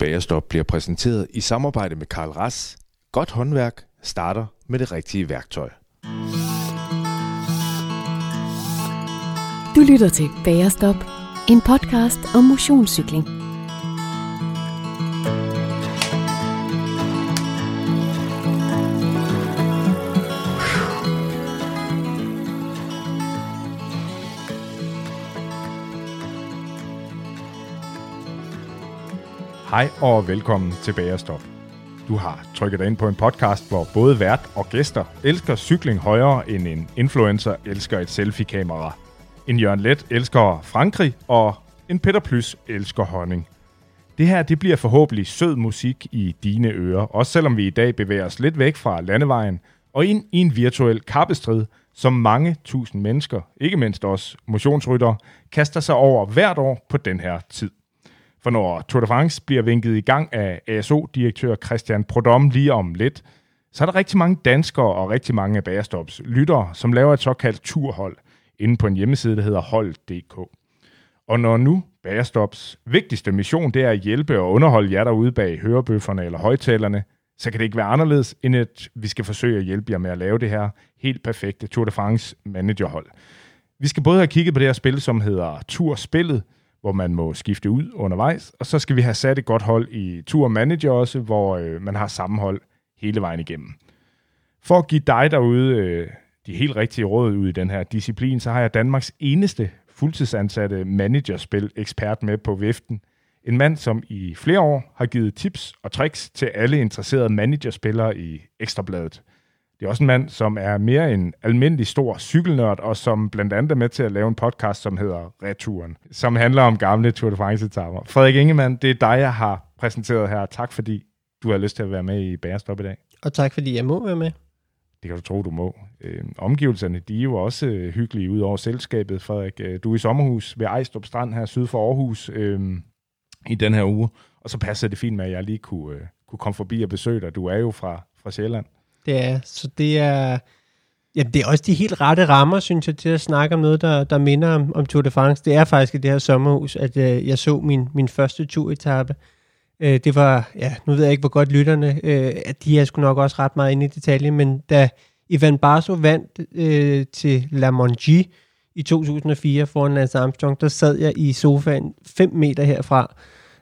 Bagerstop bliver præsenteret i samarbejde med Karl Ras. Godt håndværk starter med det rigtige værktøj. Du lytter til Bagerstop, en podcast om motionscykling. Hej og velkommen til Bagerstop. Du har trykket dig ind på en podcast, hvor både vært og gæster elsker cykling højere end en influencer elsker et selfie-kamera. En Jørgen Let elsker Frankrig, og en Peter Plys elsker honning. Det her det bliver forhåbentlig sød musik i dine ører, også selvom vi i dag bevæger os lidt væk fra landevejen og ind i en virtuel kappestrid, som mange tusind mennesker, ikke mindst os motionsryttere, kaster sig over hvert år på den her tid. For når Tour de France bliver vinket i gang af ASO-direktør Christian Prodom lige om lidt, så er der rigtig mange danskere og rigtig mange af Bagerstops lyttere, som laver et såkaldt turhold inde på en hjemmeside, der hedder hold.dk. Og når nu Bagerstops vigtigste mission, det er at hjælpe og underholde jer derude bag hørebøfferne eller højtalerne, så kan det ikke være anderledes, end at vi skal forsøge at hjælpe jer med at lave det her helt perfekte Tour de France managerhold. Vi skal både have kigget på det her spil, som hedder Turspillet, hvor man må skifte ud undervejs, og så skal vi have sat et godt hold i Tour Manager også, hvor øh, man har sammenhold hele vejen igennem. For at give dig derude øh, de helt rigtige råd ud i den her disciplin, så har jeg Danmarks eneste fuldtidsansatte managerspil-ekspert med på viften. En mand, som i flere år har givet tips og tricks til alle interesserede managerspillere i Ekstrabladet. Det er også en mand, som er mere en almindelig stor cykelnørd, og som blandt andet er med til at lave en podcast, som hedder Returen, som handler om gamle Tour de France-etapper. Frederik Ingemann, det er dig, jeg har præsenteret her. Tak fordi du har lyst til at være med i Bærestop i dag. Og tak fordi jeg må være med. Det kan du tro, du må. Øh, omgivelserne, de er jo også øh, hyggelige ud over selskabet, Frederik. Øh, du er i sommerhus ved Ejstrup Strand her syd for Aarhus øh, i den her uge, og så passer det fint med, at jeg lige kunne, øh, kunne komme forbi og besøge dig. Du er jo fra, fra Sjælland. Det er, så det er, ja, det er også de helt rette rammer, synes jeg, til at snakke om noget, der, der minder om, om Tour de France. Det er faktisk i det her sommerhus, at øh, jeg så min, min første turetappe. Øh, det var, ja, nu ved jeg ikke, hvor godt lytterne, øh, at de er sgu nok også ret meget inde i detaljen, men da Ivan Barso vandt øh, til La Mongie i 2004 foran Lance Armstrong, der sad jeg i sofaen 5 meter herfra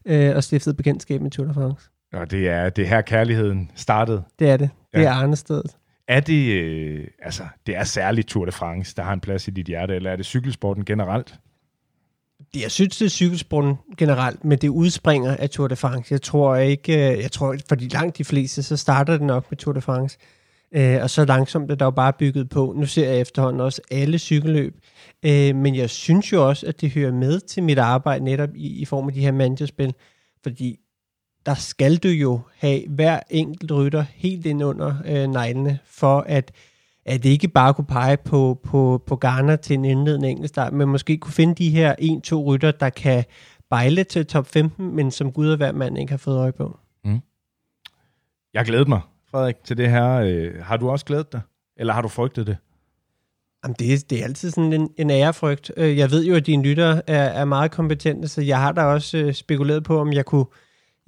øh, og stiftede bekendtskab med Tour de France. Og det er, det er her kærligheden startede. Det er det. Det ja. er Arnestedet. Er det, øh, altså, det er særligt Tour de France, der har en plads i dit hjerte, eller er det cykelsporten generelt? Jeg synes, det er cykelsporten generelt, men det udspringer af Tour de France. Jeg tror ikke, øh, jeg tror, for de langt de fleste, så starter det nok med Tour de France. Øh, og så langsomt er der jo bare bygget på. Nu ser jeg efterhånden også alle cykelløb. Øh, men jeg synes jo også, at det hører med til mit arbejde netop i, i form af de her managerspil. Fordi der skal du jo have hver enkelt rytter helt ind under øh, neglene, for at, at det ikke bare kunne pege på, på, på Garner til en indledende enkeltstart, men måske kunne finde de her en-to rytter, der kan bejle til top 15, men som Gud og hver mand ikke har fået øje på. Mm. Jeg glæder mig, Frederik, til det her. Øh, har du også glædet dig? Eller har du frygtet det? Jamen det, er, det er altid sådan en, en ærefrygt. Øh, jeg ved jo, at dine lytter er, er meget kompetente, så jeg har da også øh, spekuleret på, om jeg kunne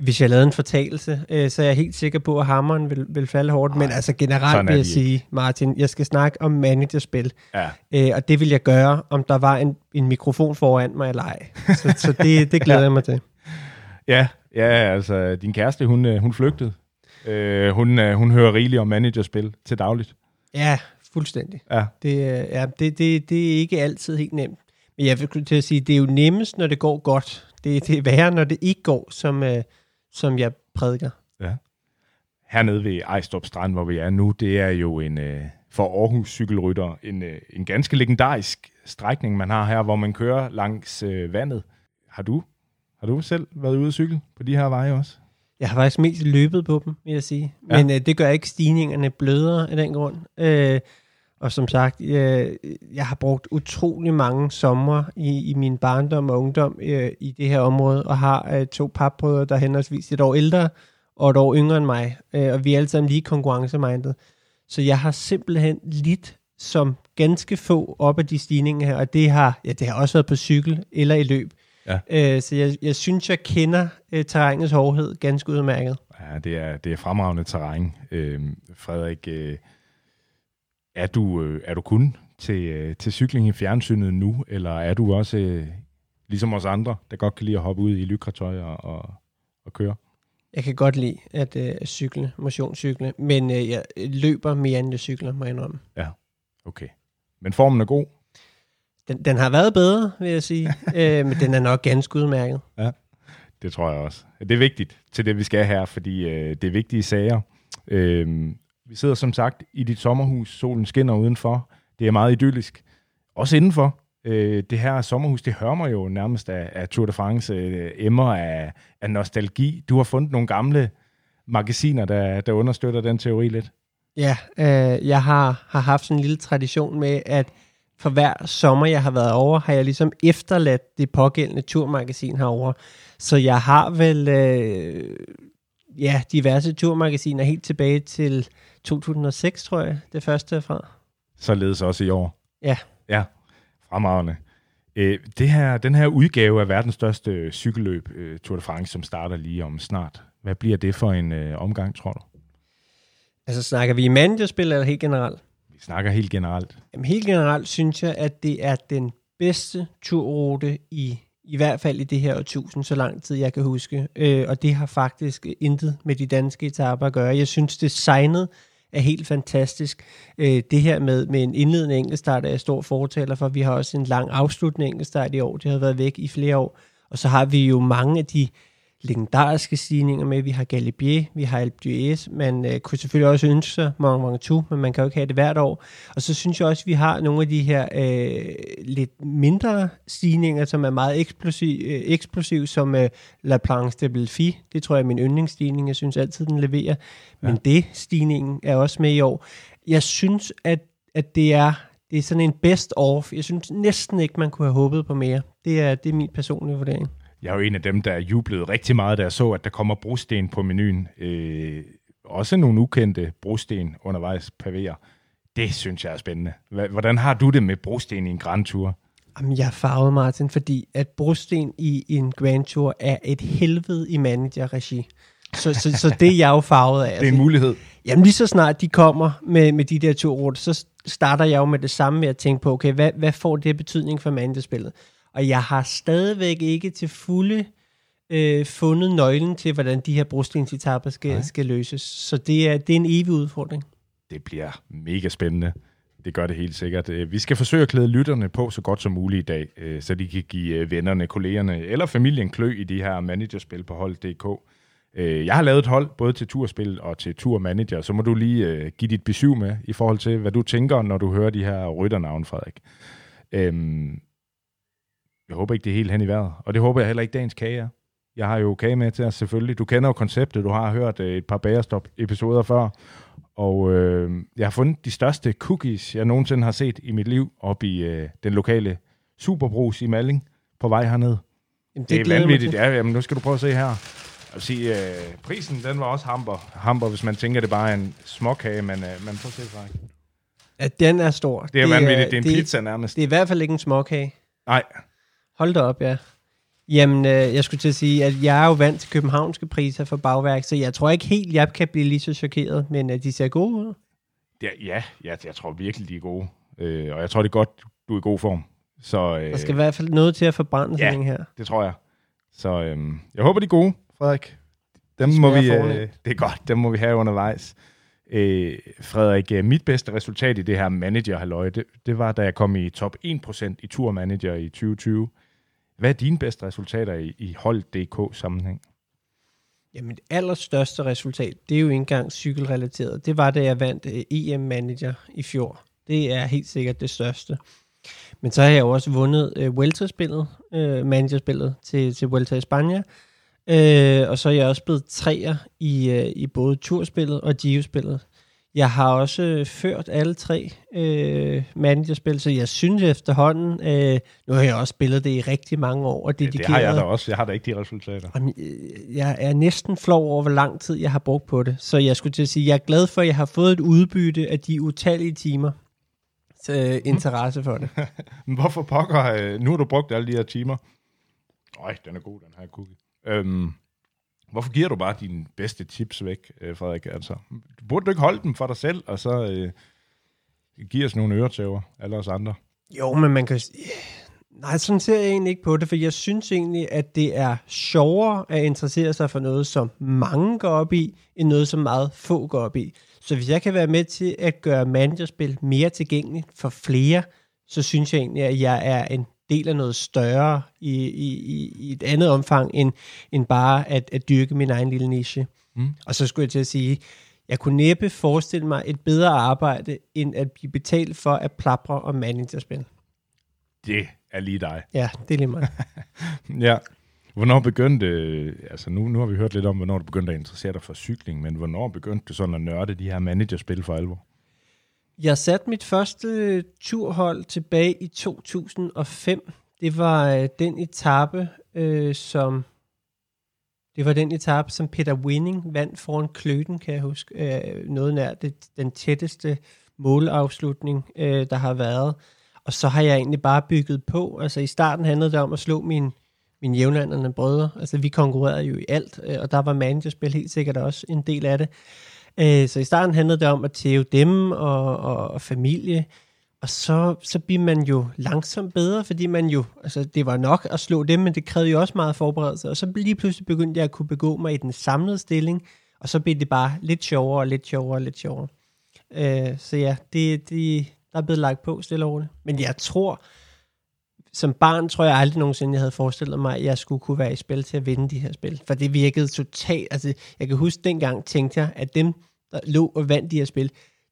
hvis jeg lavede en fortalelse, øh, så er jeg helt sikker på, at hammeren vil, vil falde hårdt. Ej, Men altså generelt vil jeg sige, Martin, jeg skal snakke om managerspil. Ja. Øh, og det vil jeg gøre, om der var en, en mikrofon foran mig eller ej. Så, så det, det glæder ja. jeg mig til. Ja, ja, altså din kæreste, hun, øh, hun flygtede. Øh, hun, øh, hun hører rigeligt om managerspil til dagligt. Ja, fuldstændig. Ja. Det, ja, det, det, det er ikke altid helt nemt. Men jeg vil til at sige, det er jo nemmest, når det går godt. Det, det er værre, når det ikke går, som, øh, som jeg prædiker. Ja. Hernede ved Ejstrup Strand, hvor vi er nu, det er jo en, øh, for Aarhus cykelrytter en, øh, en ganske legendarisk strækning, man har her, hvor man kører langs øh, vandet. Har du, har du selv været ude at cykle på de her veje også? Jeg har faktisk mest løbet på dem, vil jeg sige. Ja. Men øh, det gør ikke stigningerne blødere af den grund. Øh, og som sagt, jeg, jeg har brugt utrolig mange sommer i, i min barndom og ungdom øh, i det her område, og har øh, to papbrødre, der er henholdsvis et år ældre og et år yngre end mig. Øh, og vi er alle sammen lige konkurrencemindet. Så jeg har simpelthen lidt som ganske få op af de stigninger her, og det har, ja, det har også været på cykel eller i løb. Ja. Øh, så jeg, jeg synes, jeg kender øh, terrænets hårdhed ganske udmærket. Ja, det er, det er fremragende terræn. Øh, Frederik, øh, er, du, øh, er du kun til, øh, til cykling i fjernsynet nu, eller er du også øh, ligesom os andre, der godt kan lide at hoppe ud i lykretøj og, og, og køre? Jeg kan godt lide at øh, cykle, motionscykle, men øh, jeg løber mere end jeg cykler, må jeg indrømme. Okay. Men formen er god. Den, den har været bedre, vil jeg sige, øh, men den er nok ganske udmærket. Det tror jeg også. Det er vigtigt til det, vi skal her, fordi øh, det er vigtige sager. Øh, vi sidder som sagt i dit sommerhus. Solen skinner udenfor. Det er meget idyllisk. Også indenfor. Øh, det her sommerhus, det hører mig jo nærmest af, af Tour de France. Øh, emmer af, af nostalgi. Du har fundet nogle gamle magasiner, der, der understøtter den teori lidt. Ja, øh, jeg har, har haft sådan en lille tradition med, at for hver sommer, jeg har været over, har jeg ligesom efterladt det pågældende turmagasin herover. Så jeg har vel øh, ja, diverse turmagasiner helt tilbage til 2006, tror jeg, det første er fra. Således også i år. Ja. Ja, fremragende. Øh, det her, den her udgave af verdens største cykelløb, øh, Tour de France, som starter lige om snart. Hvad bliver det for en øh, omgang, tror du? Altså snakker vi i managerspil eller helt generelt? Vi snakker helt generelt. Jamen, helt generelt synes jeg, at det er den bedste turrute i i hvert fald i det her årtusind, så lang tid jeg kan huske. Øh, og det har faktisk intet med de danske etaper at gøre. Jeg synes, designet er helt fantastisk. Øh, det her med, med en indledende enkeltstart er jeg stor fortaler for. Vi har også en lang afsluttende enkeltstart i år. Det har været væk i flere år. Og så har vi jo mange af de legendariske stigninger med. Vi har Galibier, vi har Alpe d'Huez. Man øh, kunne selvfølgelig også ønske sig Mont Ventoux, men man kan jo ikke have det hvert år. Og så synes jeg også, at vi har nogle af de her øh, lidt mindre stigninger, som er meget eksplosiv, øh, eksplosiv som øh, La Planche de Belfi. Det tror jeg er min yndlingsstigning. Jeg synes altid, den leverer. Men Ja. det stigningen er også med i år. Jeg synes, at, at det er det er sådan en best of. Jeg synes næsten ikke, man kunne have håbet på mere. Det er, det er min personlige vurdering. Jeg er jo en af dem, der jublede rigtig meget, da jeg så, at der kommer brosten på menuen. Øh, også nogle ukendte brosten undervejs pavéer. Det synes jeg er spændende. Hvordan har du det med brosten i en Grand Tour? Jamen, jeg farvet, Martin, fordi at brosten i en Grand Tour er et helvede i manager-regi. Så, så, så det er jeg jo farvet af. Det er en mulighed. Jamen lige så snart de kommer med, med de der to ruter, så starter jeg jo med det samme med at tænke på, okay, hvad, hvad får det betydning for managerspillet? Og jeg har stadigvæk ikke til fulde øh, fundet nøglen til, hvordan de her brostensetapper skal, skal løses. Så det er, det er en evig udfordring. Det bliver mega spændende. Det gør det helt sikkert. Øh, Vi skal forsøge at klæde lytterne på så godt som muligt i dag, øh, så de kan give øh, vennerne, kollegerne eller familien klø i de her managerspil på hold.dk. Jeg har lavet et hold både til turspil og til turmanager, så må du lige give dit besøg med i forhold til, hvad du tænker, når du hører de her rytternavne, Frederik. Øhm, jeg håber ikke, det er helt hen i vejret, og det håber jeg heller ikke dagens kage er. Jeg har jo kage med til os selvfølgelig. Du kender jo konceptet, du har hørt øh, et par bagerstop-episoder før, og øh, jeg har fundet de største cookies, jeg nogensinde har set i mit liv, op i øh, den lokale Superbrus i Malling på vej herned. Jamen, Det, det er vanvittigt. Ja, jamen, nu skal du prøve at se her. Jeg vil sige, øh, prisen den var også hamper, hamper, hvis man tænker, det bare er en småkage, men, øh, prøv at se, Frederik. Ja, den er stor. Det er vanvittigt. Det er en det, pizza nærmest. Det er i hvert fald ikke en småkage. Nej, Hold da op, ja. Jamen, øh, jeg skulle til at sige, at jeg er jo vant til københavnske priser for bagværk, så jeg tror ikke helt, jeg kan blive lige så chokeret, men øh, de ser gode ud. er, ja, jeg, jeg tror virkelig, de er gode. Øh, og jeg tror, det er godt, du er i god form. Så øh, Der skal i hvert fald noget til at forbrænde ja. sådan en her. det tror jeg. Så øh, jeg håber, de er gode, Frederik. Dem De må vi, øh, det er godt, dem må vi have undervejs. Øh, Frederik, øh, mit bedste resultat i det her manager det, det var, da jeg kom i top 1% i Tour Manager i 2020. Hvad er dine bedste resultater i, i hold.dk sammenhæng? Jamen, det allerstørste resultat, det er jo ikke engang cykelrelateret. Det var, da jeg vandt øh, EM-manager i fjor. Det er helt sikkert det største. Men så har jeg jo også vundet øh, Vuelta-spillet, øh, managerspillet til, til Vuelta i Spanien. Øh, og så er jeg også blevet træer i, øh, i både turspillet og Gio-spillet. Jeg har også øh, ført alle tre øh, managerspil, så jeg synes efterhånden, øh, nu har jeg også spillet det i rigtig mange år, og Ja, dedikeret. det har jeg da også. Jeg har da ikke de resultater. Jamen, øh, jeg er næsten flov over, hvor lang tid jeg har brugt på det. Så jeg skulle til at sige, jeg er glad for, at jeg har fået et udbytte af de utallige timer til interesse for det. Men hvorfor pokker, øh, nu har du brugt alle de her timer, Øj, den er god, den her cookie. Øhm, hvorfor giver du bare dine bedste tips væk, øh, Frederik? Altså, burde du ikke holde dem for dig selv, og så øh, give os nogle øretæver, alle os andre? Jo, men man kan... Nej, sådan ser jeg egentlig ikke på det, for jeg synes egentlig, at det er sjovere at interessere sig for noget, som mange går op i, end noget, som meget få går op i. Så hvis jeg kan være med til at gøre managerspil mere tilgængeligt for flere, så synes jeg egentlig, at jeg er en del af noget større i, i, i et andet omfang, end, end bare at, at dyrke min egen lille niche. Mm. Og så skulle jeg til at sige, jeg kunne næppe forestille mig et bedre arbejde, end at blive betalt for at plapre og managerspil. Det er lige dig. Ja, det er lige mig. ja. Hvornår begyndte, altså nu, nu har vi hørt lidt om, hvornår du begyndte at interessere dig for cykling, men hvornår begyndte du sådan at nørde de her managerspil for alvor? Jeg satte mit første turhold tilbage i 2005. Det var øh, den etape, øh, som det var den etape, som Peter Winning vandt foran Kløten, kan jeg huske. Øh, noget nær det, den tætteste målafslutning, øh, der har været. Og så har jeg egentlig bare bygget på. Altså i starten handlede det om at slå min, mine jævnaldrende brødre. Altså vi konkurrerede jo i alt, øh, og der var managerspil helt sikkert også en del af det. Øh, så i starten handlede det om at tæve dem og, og, og familie, og så, så bliver man jo langsomt bedre, fordi man jo, altså det var nok at slå dem, men det krævede jo også meget forberedelse, og så lige pludselig begyndte jeg at kunne begå mig i den samlede stilling, og så blev det bare lidt sjovere, lidt sjovere, lidt sjovere. Øh, så ja, det, det, der er blevet lagt på stille og roligt. Men jeg tror, som barn tror jeg aldrig nogensinde, jeg havde forestillet mig, at jeg skulle kunne være i spil til at vinde de her spil. For det virkede totalt, altså jeg kan huske dengang, tænkte jeg, at dem, der lå og vandt de her spil,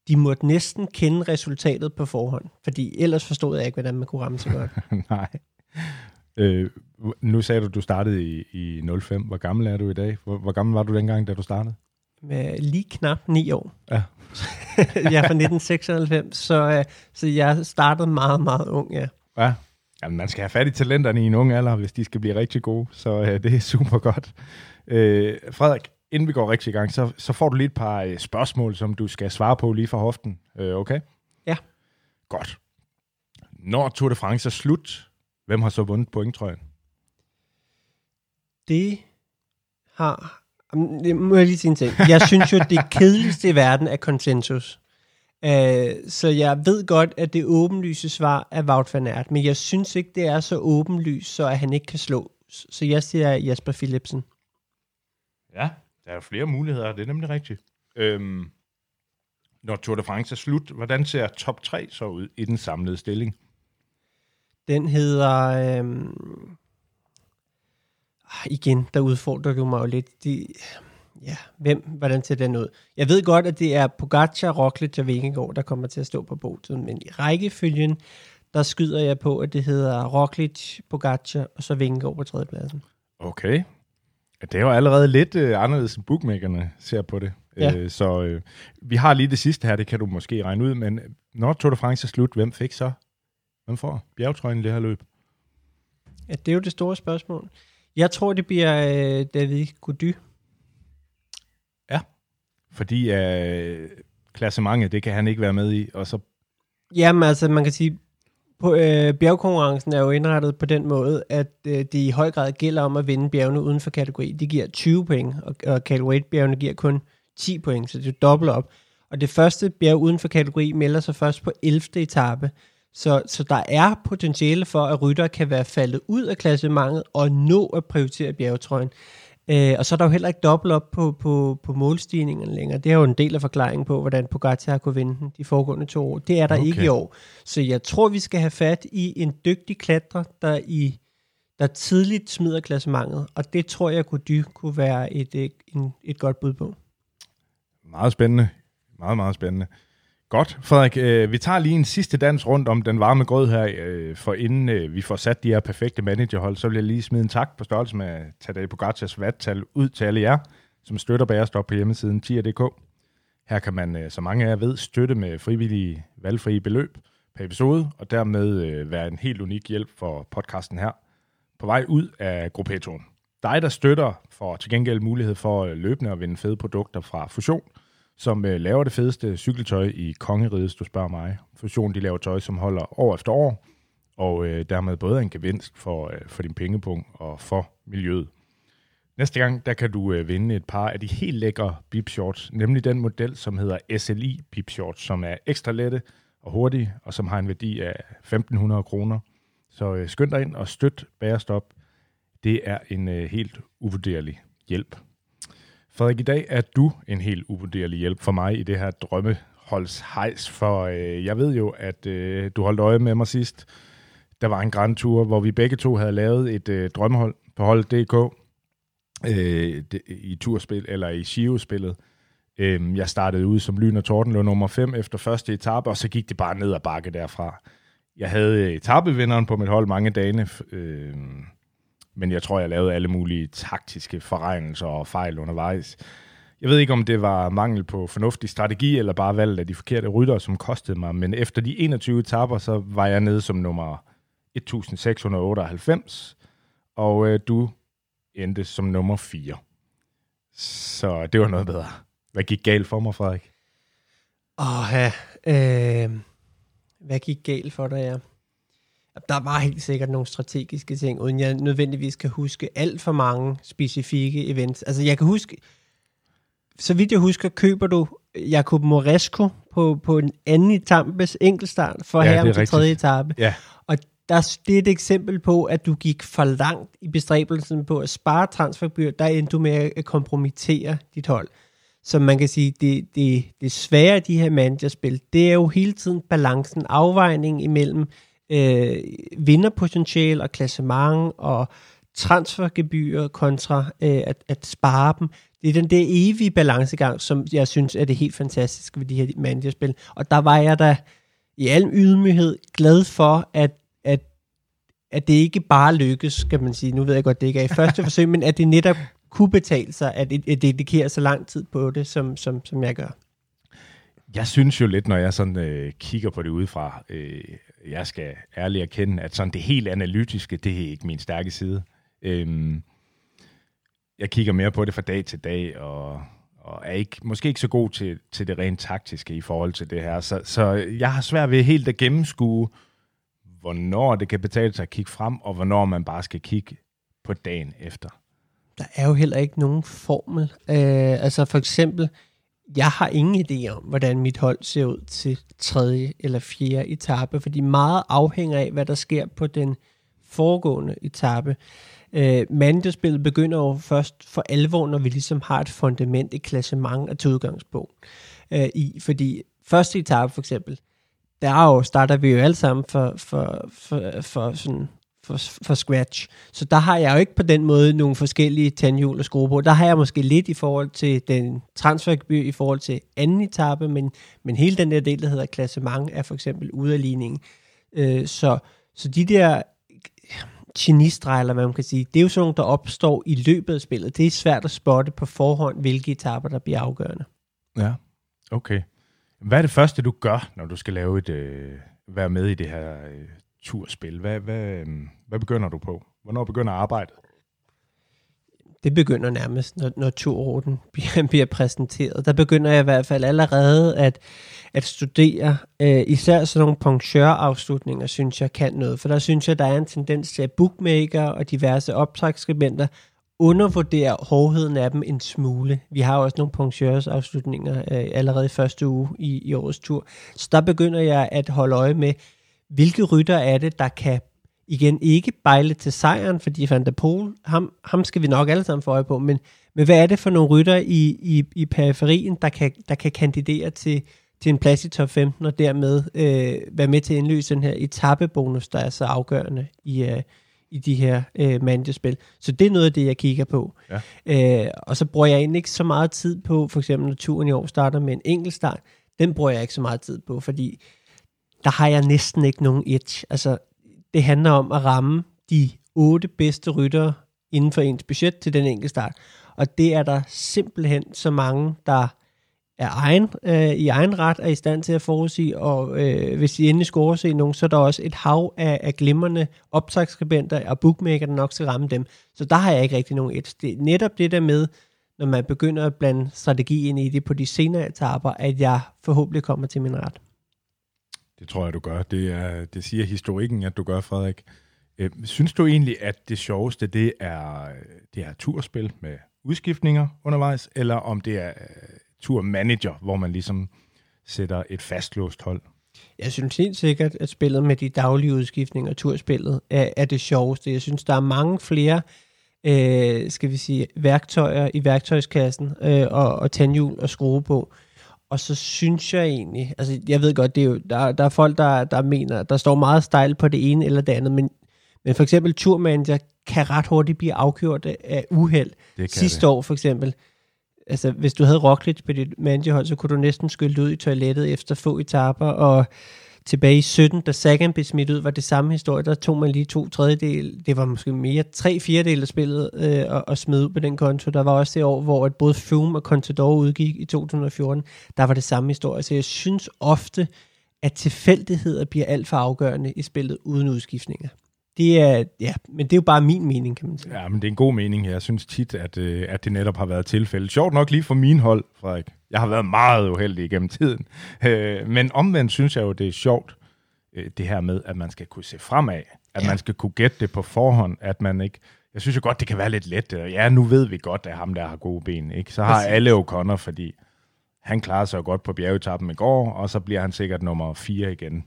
de måtte næsten kende resultatet på forhånd, fordi ellers forstod jeg ikke, hvordan man kunne ramme så godt. Nej. Øh, nu sagde du, at du startede i, i 05. Hvor gammel er du i dag? Hvor, hvor gammel var du dengang, da du startede? Med lige knap 9 år. Ja. jeg er fra 1996, så, øh, så jeg startede meget, meget ung, ja. Ja, Jamen, man skal have fat i talenterne i en ung alder, hvis de skal blive rigtig gode, så øh, det er super godt. Øh, Frederik, inden vi går rigtig i gang, så, så får du lige et par øh, spørgsmål, som du skal svare på lige fra hoften. Øh, okay? Ja. Godt. Når Tour de France er slut, hvem har så vundet pointtrøjen? Det har... Må jeg lige sige en ting. Jeg synes jo, det kedeligste i verden er konsensus. Uh, så jeg ved godt, at det åbenlyse svar er Wout van Aert, men jeg synes ikke, det er så åbenlyst, så at han ikke kan slå. Så jeg siger Jasper Philipsen. Ja, der er flere muligheder, det er nemlig rigtigt. Øhm, når Tour de France er slut, hvordan ser top 3 så ud i den samlede stilling? Den hedder... Øhm, ah, igen, der udfordrer du mig jo lidt. De, ja, hvem, hvordan ser den ud? Jeg ved godt, at det er Pogacar, Roglic og Vingegaard, der kommer til at stå på båden, men i rækkefølgen, der skyder jeg på, at det hedder Roglic, Pogacar og så Vingegaard på tredjepladsen. Okay. Det er jo allerede lidt øh, anderledes, end bookmakerne ser på det. Ja. Øh, så øh, vi har lige det sidste her, det kan du måske regne ud, men når Tour de France er slut, hvem fik så? Hvem får bjergtrøjen i det her løb? Ja, det er jo det store spørgsmål. Jeg tror, det bliver øh, David Gody. Fordi øh, klassementet, det kan han ikke være med i, og så... Jamen altså, man kan sige, på, øh, bjergkonkurrencen er jo indrettet på den måde, at øh, det i høj grad gælder om at vinde bjergene uden for kategori. De giver 20 point, og, og Calweight-bjergene giver kun 10 point, så det er dobbelt op. Og det første bjerg uden for kategori melder sig først på 11. etape. Så, så der er potentiale for, at rytter kan være faldet ud af klassementet og nå at prioritere bjergetrøjen. Øh, og så er der jo heller ikke dobbelt op på, på, på målstigningerne længere. Det er jo en del af forklaringen på, hvordan Pogacar har kunne vinde den de foregående to år. Det er der okay. ikke i år. Så jeg tror, vi skal have fat i en dygtig klatrer, der i der tidligt smider klassementet, og det tror jeg kunne kunne være et, et, et, et godt bud på. Meget spændende. Meget, meget spændende. Godt, Frederik. Øh, vi tager lige en sidste dans rundt om den varme grød her, øh, for inden øh, vi får sat de her perfekte managerhold, så vil jeg lige smide en tak på størrelse med Tadej Pogacars vattal ud til alle jer, som støtter Bærestop på hjemmesiden tier.dk. Her kan man, øh, som mange af jer ved, støtte med frivillige valgfrie beløb per episode, og dermed øh, være en helt unik hjælp for podcasten her på vej ud af gruppetoen. Dig, der støtter, får til gengæld mulighed for øh, løbende at vinde fede produkter fra Fusion – som øh, laver det fedeste cykeltøj i kongeriget, du spørger mig. Fusion, de laver tøj, som holder år efter år, og øh, dermed både en gevinst for, øh, for din pengepunkt og for miljøet. Næste gang, der kan du øh, vinde et par af de helt lækre bip shorts, nemlig den model, som hedder SLI bip shorts, som er ekstra lette og hurtige, og som har en værdi af 1.500 kroner. Så øh, skynd dig ind og støt Bærestop. Det er en øh, helt uvurderlig hjælp. Frederik, i dag er du en helt uvurderlig hjælp for mig i det her drømmeholds hejs, for øh, jeg ved jo, at øh, du holdt øje med mig sidst. Der var en grand tour, hvor vi begge to havde lavet et øh, drømmehold på hold.dk øh, det, i turspil eller i Shio-spillet. Øh, jeg startede ud som lyn og torden, lå nummer 5 efter første etape, og så gik det bare ned ad bakke derfra. Jeg havde øh, etapevinderen på mit hold mange dage, øh, men jeg tror, jeg lavede alle mulige taktiske forregnelser og fejl undervejs. Jeg ved ikke, om det var mangel på fornuftig strategi, eller bare valg af de forkerte rytter, som kostede mig, men efter de 21 etapper, så var jeg nede som nummer 1698, og øh, du endte som nummer 4. Så det var noget bedre. Hvad gik galt for mig, Frederik? Åh, ja. Øh, hvad gik galt for dig, ja? Der var helt sikkert nogle strategiske ting, uden jeg nødvendigvis kan huske alt for mange specifikke events. Altså, jeg kan huske, så vidt jeg husker, køber du Jakob Moresco på, på en anden etappes enkeltstart for Ja, er her til rigtigt. tredje etape. Ja, Og der, det er et eksempel på, at du gik for langt i bestræbelsen på at spare transfergebyr. Der endte du med at kompromittere dit hold. Så man kan sige, det, det, det svære af de her managerspil, det er jo hele tiden balancen, afvejning imellem øh, vinderpotentiale og klassement og transfergebyr kontra øh, at, at spare dem. Det er den der evige balancegang, som jeg synes er det helt fantastiske ved de her managerspil. Og der var jeg da i al ydmyghed glad for, at, at, at det ikke bare lykkes, skal man sige. Nu ved jeg godt, det ikke er i første forsøg, men at det netop kunne betale sig, at, at dedikere så lang tid på det, som, som, som jeg gør. Jeg synes jo lidt, når jeg sådan øh, kigger på det udefra, øh, jeg skal ærligt erkende, at sådan det helt analytiske, det er ikke min stærke side. Øhm, jeg kigger mere på det fra dag til dag, og, og er ikke, måske ikke så god til, til det rent taktiske i forhold til det her. Så, så jeg har svært ved helt at gennemskue, hvornår det kan betale sig at kigge frem, og hvornår man bare skal kigge på dagen efter. Der er jo heller ikke nogen formel. Øh, altså for eksempel, jeg har ingen idé om, hvordan mit hold ser ud til tredje eller fjerde etape, fordi meget afhænger af, hvad der sker på den foregående etape. Øh, Mandespillet begynder jo først for alvor, når vi ligesom har et fundament, et klassement at tage udgangspunkt øh, i. Fordi første etape for eksempel, der jo, starter vi jo alle sammen for, for, for, for sådan for, for scratch. Så der har jeg jo ikke på den måde nogle forskellige tandhjul at skrue på. Der har jeg måske lidt i forhold til den transfergebyr i forhold til anden etape, men, men hele den der del, der hedder klassement, er for eksempel ude af ligningen. Øh, så, så de der genistreger, eller hvad man kan sige, det er jo sådan nogle, der opstår i løbet af spillet. Det er svært at spotte på forhånd, hvilke etaper, der bliver afgørende. Ja, okay. Hvad er det første, du gør, når du skal lave et, øh, være med i det her øh, turspil? Hvad, hvad, øhm, hvad begynder du på? Hvornår begynder arbejdet? det begynder nærmest, når, når turorden bliver, bliver præsenteret. Der begynder jeg i hvert fald allerede at, at studere, øh, især sådan nogle punktør-afslutninger, synes jeg kan noget. For der synes jeg, der er en tendens til, at bookmaker og diverse optræksskribenter undervurderer hårdheden af dem en smule. Vi har også nogle punktørsafslutninger øh, allerede i første uge i, i årets tur. Så der begynder jeg at holde øje med, hvilke rytter er det, der kan igen ikke bejle til sejren, fordi Van der Poel, ham, ham skal vi nok alle sammen få øje på, men, men hvad er det for nogle rytter i, i, i periferien, der kan, der kan kandidere til, til en plads i top 15, og dermed øh, være med til at indløse den her etappebonus, der er så afgørende i, øh, i de her øh, mandespil. Så det er noget af det, jeg kigger på. Ja. Øh, og så bruger jeg egentlig ikke så meget tid på, for eksempel når turen i år starter med en enkelt start, den bruger jeg ikke så meget tid på, fordi der har jeg næsten ikke nogen edge. Altså, det handler om at ramme de otte bedste ryttere inden for ens budget til den enkelte start. Og det er der simpelthen så mange, der er egen, øh, i egen ret er i stand til at forudsige, og øh, hvis I endelig skulle overse nogen, så er der også et hav af, af glimrende optagsskribenter og bookmaker, der nok skal ramme dem. Så der har jeg ikke rigtig nogen edge. Det er netop det der med, når man begynder at blande strategi ind i det på de senere etaper, at jeg forhåbentlig kommer til min ret. Det tror jeg, du gør. Det, er, det siger historikken, at du gør, Frederik. Øh, synes du egentlig, at det sjoveste, det er, det er turspil med udskiftninger undervejs, eller om det er uh, turmanager, hvor man ligesom sætter et fastlåst hold? Jeg synes helt sikkert, at spillet med de daglige udskiftninger, turspillet, er, er det sjoveste. Jeg synes, der er mange flere øh, skal vi sige, værktøjer i værktøjskassen øh, og, og tandhjul og skrue på. Og så synes jeg egentlig, altså jeg ved godt, det er jo, der, der er folk, der, der mener, der står meget stejl på det ene eller det andet, men, men for eksempel turmanager kan ret hurtigt blive afgjort af uheld. Sidste det. år for eksempel, altså hvis du havde Roglic på dit managerhold, så kunne du næsten skylde ud i toilettet efter få etaper, og tilbage i 17, da Sagan blev smidt ud, var det samme historie. Der tog man lige to tredjedel, det var måske mere tre fjerdedel af spillet øh, og, og smed ud på den konto. Der var også det år, hvor at både Fume og Contador udgik i 2014. Der var det samme historie. Så jeg synes ofte, at tilfældigheder bliver alt for afgørende i spillet uden udskiftninger. Det er, ja, men det er jo bare min mening, kan man sige. Ja, men det er en god mening. Jeg synes tit, at, øh, at det netop har været tilfældet. Sjovt nok lige for min hold, Frederik. Jeg har været meget uheldig igennem tiden. Øh, men omvendt synes jeg jo, det er sjovt, øh, det her med, at man skal kunne se fremad. At ja. man skal kunne gætte det på forhånd. At man ikke... Jeg synes jo godt, det kan være lidt let. Ja, nu ved vi godt, at ham der har gode ben. Ikke? Så har Præcis. alle O'Connor, fordi han klarer sig godt på bjergetappen i går, og så bliver han sikkert nummer 4 igen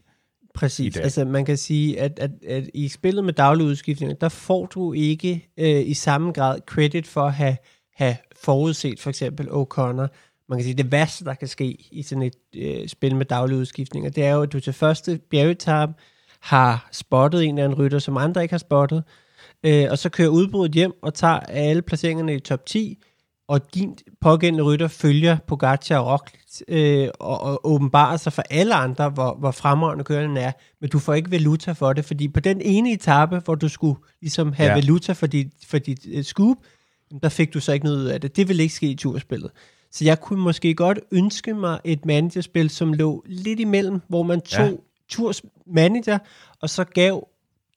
Præcis. Altså man kan sige, at, at, at i spillet med daglige udskiftninger, der får du ikke øh, i samme grad credit for at have, have forudset for eksempel O'Connor. Man kan sige, det værste, der kan ske i sådan et øh, spil med daglige udskiftninger, det er jo, at du til første bjergetab har spottet en eller anden rytter, som andre ikke har spottet, øh, og så kører udbruddet hjem og tager alle placeringerne i top 10, og din pågældende rytter følger Pogacar og Roglic øh, og, og åbenbarer sig for alle andre, hvor, hvor fremragende kørende er, men du får ikke valuta for det, fordi på den ene etape, hvor du skulle ligesom have ja. valuta for dit, for dit uh, scoop, der fik du så ikke noget ud af det. Det vil ikke ske i turspillet. Så jeg kunne måske godt ønske mig et managerspil, som lå lidt imellem, hvor man tog ja. turs manager, og så gav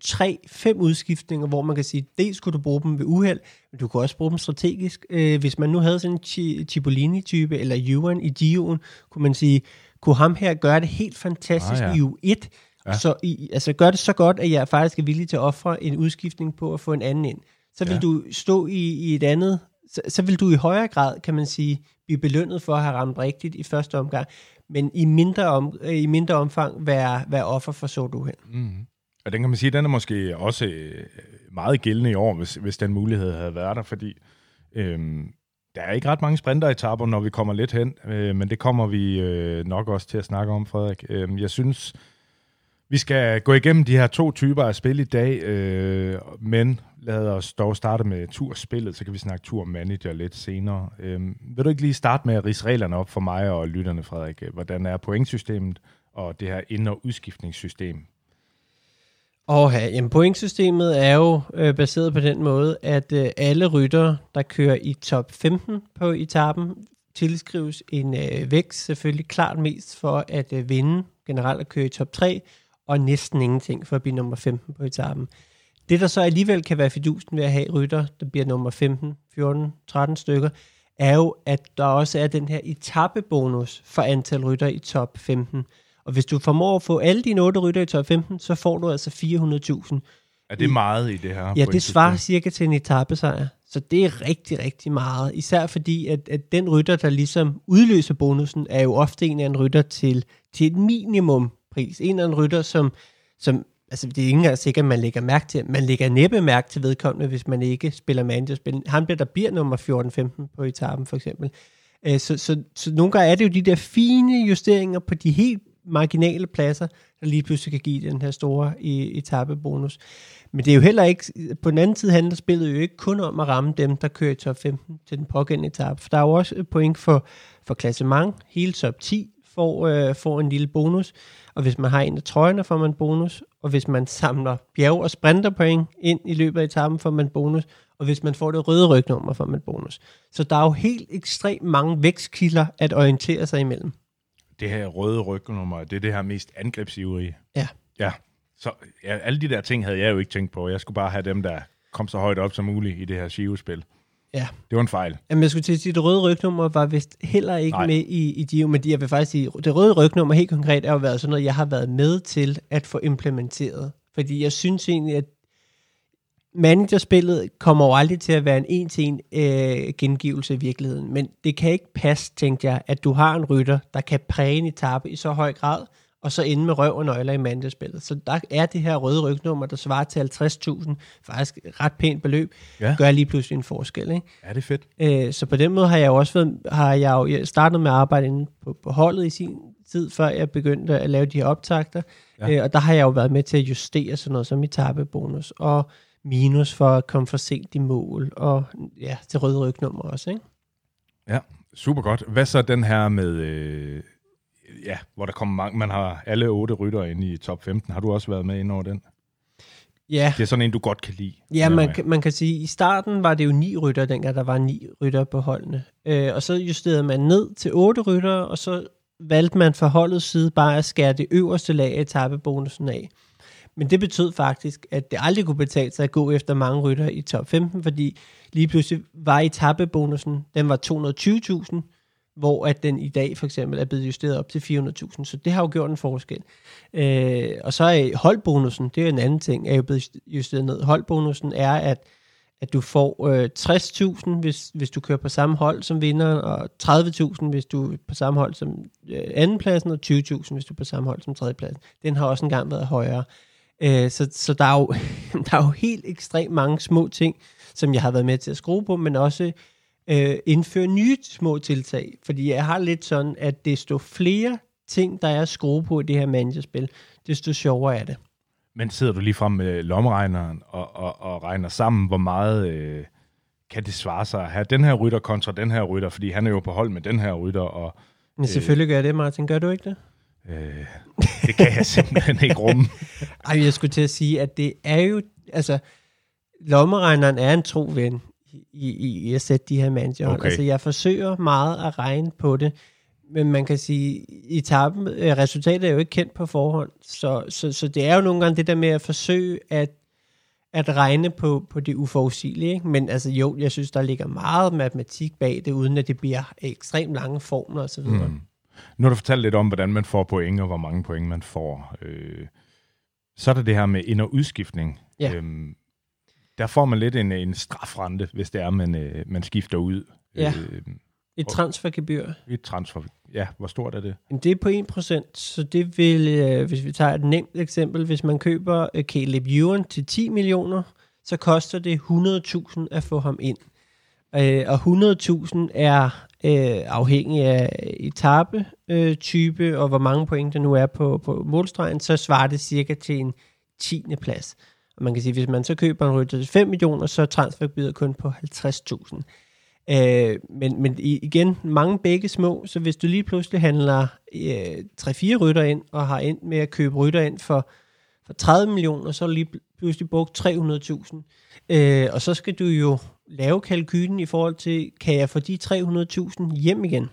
tre, fem udskiftninger, hvor man kan sige, dels kunne du bruge dem ved uheld, men du kunne også bruge dem strategisk. Øh, hvis man nu havde sådan en Cipollini-type, eller Juan i Gio'en, kunne man sige, kunne ham her gøre det helt fantastisk ah, ja. i U1, ja. så i, altså gør det så godt, at jeg faktisk er villig til at ofre en udskiftning på at få en anden ind. Så vil ja. du stå i, i et andet, så, så vil du i højere grad, kan man sige, blive belønnet for at have ramt rigtigt i første omgang, men i mindre, om, øh, i mindre omfang være, være offer for så du hen. Mm. Mm-hmm. Og den kan man sige, den er måske også øh, meget gældende i år, hvis, hvis den mulighed havde været der, fordi øhm, der er ikke ret mange sprinteretapper, når vi kommer lidt hen, øh, men det kommer vi øh, nok også til at snakke om, Frederik. Øh, jeg synes, vi skal gå igennem de her to typer af spil i dag, øh, men lad os dog starte med turspillet, så kan vi snakke turmanager lidt senere. Øh, vil du ikke lige starte med at rise reglerne op for mig og lytterne, Frederik? Hvordan er pointsystemet og det her ind- og udskiftningssystem og ja, jamen pointsystemet er jo øh, baseret på den måde, at øh, alle ryttere, der kører i top 15 på etappen, tilskrives en øh, vækst, selvfølgelig klart mest for at øh, vinde, generelt at køre i top 3, og næsten ingenting for at blive nummer 15 på etappen. Det, der så alligevel kan være fidusen ved at have rytter, der bliver nummer 15, 14, 13 stykker, er jo, at der også er den her etappebonus for antal rytter i top 15. Og hvis du formår at få alle dine otte rytter i top 15, så får du altså 400.000. Er det meget i det her? Ja, det svarer cirka til en etappesejr. Så det er rigtig, rigtig meget. Især fordi, at, at den rytter, der ligesom udløser bonusen, er jo ofte en af en rytter til, til et minimum pris. En af anden rytter, som, som altså det er ikke engang sikkert, at man lægger mærke til. Man lægger næppe mærke til vedkommende, hvis man ikke spiller managerspil. Han bliver der bliver nummer 14-15 på etappen, for eksempel. Øh, så, så, så nogle gange er det jo de der fine justeringer på de helt marginale pladser, der lige pludselig kan give den her store øh, etappebonus. Men det er jo heller ikke, på den anden side handler spillet jo ikke kun om at ramme dem, der kører i top 15 til den pågældende etape. For der er jo også et point for, for klassement. Hele top 10 får, øh, får en lille bonus. Og hvis man har en af trøjerne, får man bonus. Og hvis man samler bjerg- og sprinterpoint ind i løbet af etappen, får man bonus. Og hvis man får det røde rygnummer, får man bonus. Så der er jo helt ekstremt mange vækstkilder at orientere sig imellem det her røde rygnummer, det er det her mest angrebsivrige. Ja. Ja. Så ja, alle de der ting havde jeg jo ikke tænkt på. Jeg skulle bare have dem, der kom så højt op som muligt i det her Shio-spil. Ja. Det var en fejl. Jamen, jeg skulle til at sige, at det røde rygnummer var vist heller ikke Nej. Med i, i Giro, men jeg vil faktisk sige, det røde rygnummer helt konkret er jo været sådan noget, jeg har været med til at få implementeret. Fordi jeg synes egentlig, at managerspillet kommer jo aldrig til at være en en-til-en øh, gengivelse i virkeligheden. Men det kan ikke passe, tænkte jeg, at du har en rytter, der kan præge en etape i så høj grad, og så ende med røv og nøgler i managerspillet. Så der er det her røde rygnummer, der svarer til 50.000, faktisk et ret pænt beløb, Ja. gør lige pludselig en forskel. Ikke? Ja, det er fedt. Øh, så på den måde har jeg jo også været, har jeg jo jeg startet med at arbejde inde på, på holdet i sin tid, før jeg begyndte at lave de her optagter. Ja. Øh, og der har jeg jo været med til at justere sådan noget som etappebonus og minus for at komme for sent i mål, og ja, til røde rygnummer også, ikke? Ja, super godt. Hvad så den her med, øh, ja, hvor der kommer mange, man har alle otte ryttere inde i top 15. Har du også været med ind over den? Ja, Det er sådan en, du godt kan lide. Ja, man, kan- man kan sige, at i starten var det jo ni rytter, dengang der var ni rytter på holdene. Øh, og så justerede man ned til otte rytter, og så valgte man fra holdets side bare at skære det øverste lag af etappebonusen af. Men det betød faktisk, at det aldrig kunne betale sig at gå efter mange rytter i top 15, fordi lige pludselig var etappebonusen, den var 220.000, hvor at den i dag for eksempel er blevet justeret op til 400.000. Så det har jo gjort en forskel. Øh, og så er holdbonusen, det er en anden ting, er jo blevet justeret ned. Holdbonusen er, at, at du får øh, 60.000, hvis, hvis du kører på samme hold som vinder, og 30.000, hvis du er på samme hold som øh, andenpladsen, og 20.000, hvis du er på samme hold som tredjepladsen. Den har også engang været højere. Øh, så så der, er jo, der er jo helt ekstremt mange små ting, som jeg har været med til at skrue på, men også øh, indføre nye små tiltag. Fordi jeg har lidt sådan, at desto flere ting, der er at skrue på i det her managerspil, desto sjovere er det. Men sidder du lige frem med lommeregneren og, og, og regner sammen, hvor meget øh, kan det svare sig at have den her rytter kontra den her rytter, fordi han er jo på hold med den her rytter, og Men selvfølgelig gør jeg det, Martin. Gør du ikke det? øh, det kan jeg simpelthen ikke rumme. Ej, jeg skulle til at sige, at det er jo, altså, lommeregneren er en tro ven i, i, i at sætte de her manager. Okay. Altså, jeg forsøger meget at regne på det, men man kan sige, etappen, øh, resultatet er jo ikke kendt på forhånd, så, så, så det er jo nogle gange det der med at forsøge at, at regne på, på det uforudsigelige. Ikke? Men altså jo, jeg synes, der ligger meget matematik bag det, uden at det bliver ekstremt lange formler osv. Mm. Nu har du fortalt lidt om, hvordan man får point, og hvor mange point man får. Øh, så er der det her med ind- og udskiftning. Ja. Øhm, der får man lidt en, en strafrente, hvis det er, man, øh, man skifter ud. Ja. Øh, Et transfergebyr. et transfer. Ja, hvor stort er det? Det er på 1%, så det vil, øh, hvis vi tager et nemt eksempel, hvis man køber øh, Caleb Ewan til 10 millioner, så koster det 100.000 at få ham ind. Øh, og 100.000 er øh, afhængig af etape, øh, type og hvor mange point der nu er på, på målstregen, så svarer det cirka til en 10. plads. Og man kan sige, hvis man så køber en rytter til 5 millioner, så er transfergebyret kun på 50.000. Øh, men, men igen, mange begge små, så hvis du lige pludselig handler øh, 3-4 rytter ind, og har endt med at købe rytter ind for, for 30 millioner, så er du lige pludselig brugt 300.000. Øh, og så skal du jo lave kalkylen i forhold til, kan jeg få de 300.000 hjem igen?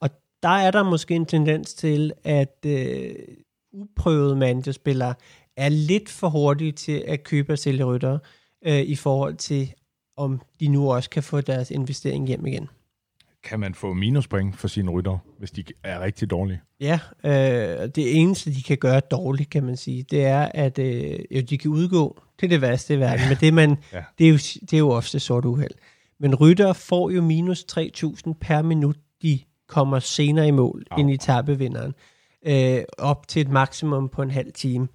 Og der er der måske en tendens til, at øh, uprøvede managerspillere er lidt for hurtige til at købe og sælge ryttere, øh, i forhold til, om de nu også kan få deres investering hjem igen. Kan man få minuspoint for sine rytter, hvis de er rigtig dårlige? Ja, øh, det eneste, de kan gøre dårligt, kan man sige, det er, at øh, jo, de kan udgå. Det er det værste i verden, men det, man, Ja. det, er jo, det er jo ofte sort uheld. Men rytter får jo minus 3.000 per minut, de kommer senere i mål Au. end i tabevinderen. Øh, op til et maksimum på en halv time.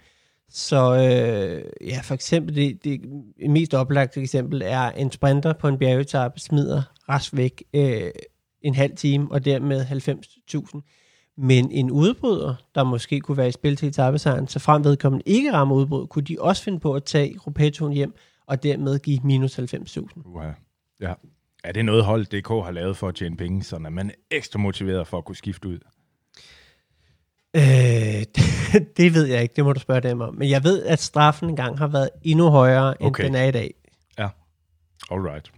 Så øh, ja, for eksempel, det, det mest oplagte eksempel er en sprinter på en bjergetappe smider rask væk øh, en halv time, og dermed 90.000. Men en udbryder, der måske kunne være i spil til etappesejren, så frem vedkommende ikke rammer udbrud, kunne de også finde på at tage Gruppettoen hjem, og dermed give minus 90.000. Uha. Ja. Er det noget hold DK har lavet for at tjene penge, så er man ekstra motiveret for at kunne skifte ud? Øh, det, det ved jeg ikke, det må du spørge dem om. Men jeg ved, at straffen engang har været endnu højere, end Okay. den er i dag. Alright.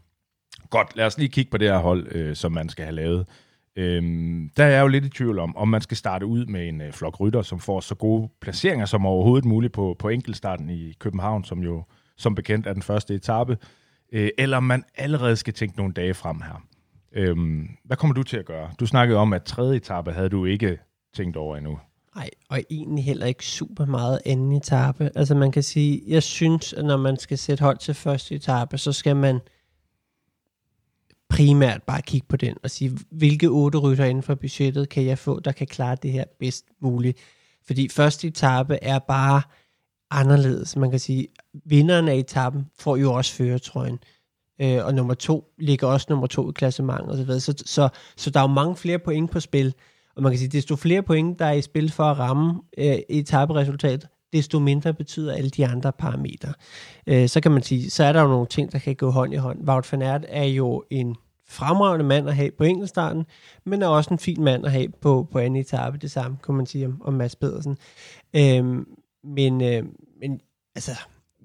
Godt, lad os lige kigge på det her hold, øh, som man skal have lavet. Øhm, der er jeg jo lidt i tvivl om, om man skal starte ud med en øh, flok rytter, som får så gode placeringer som overhovedet muligt på, på enkeltstarten i København, som jo som bekendt er den første etape. øh, eller om man allerede skal tænke nogle dage frem her. Øhm, hvad kommer du til at gøre? Du snakkede om, at tredje etape havde du ikke tænkt over endnu. Nej, og egentlig heller ikke super meget anden etape. Altså man kan sige, jeg synes, at når man skal sætte hold til første etape, så skal man primært bare kigge på den og sige, hvilke otte rytter inden for budgettet kan jeg få, der kan klare det her bedst muligt. Fordi første etape er bare anderledes. Man kan sige, vinderen af etappen får jo også føretrøjen. Øh, og nummer to ligger også nummer to i klassementet osv. Så, så, så der er jo mange flere point på spil. Og man kan sige, desto flere point, der er i spil for at ramme øh, etaperesultat, desto mindre betyder alle de andre parametre. Øh, så kan man sige, så er der jo nogle ting, der kan gå hånd i hånd. Wout van Aert er jo en fremragende mand at have på enkeltstarten, men er også en fin mand at have på, på anden etape. Det samme kan man sige om, om Mads Pedersen. Øh, men, øh, men altså,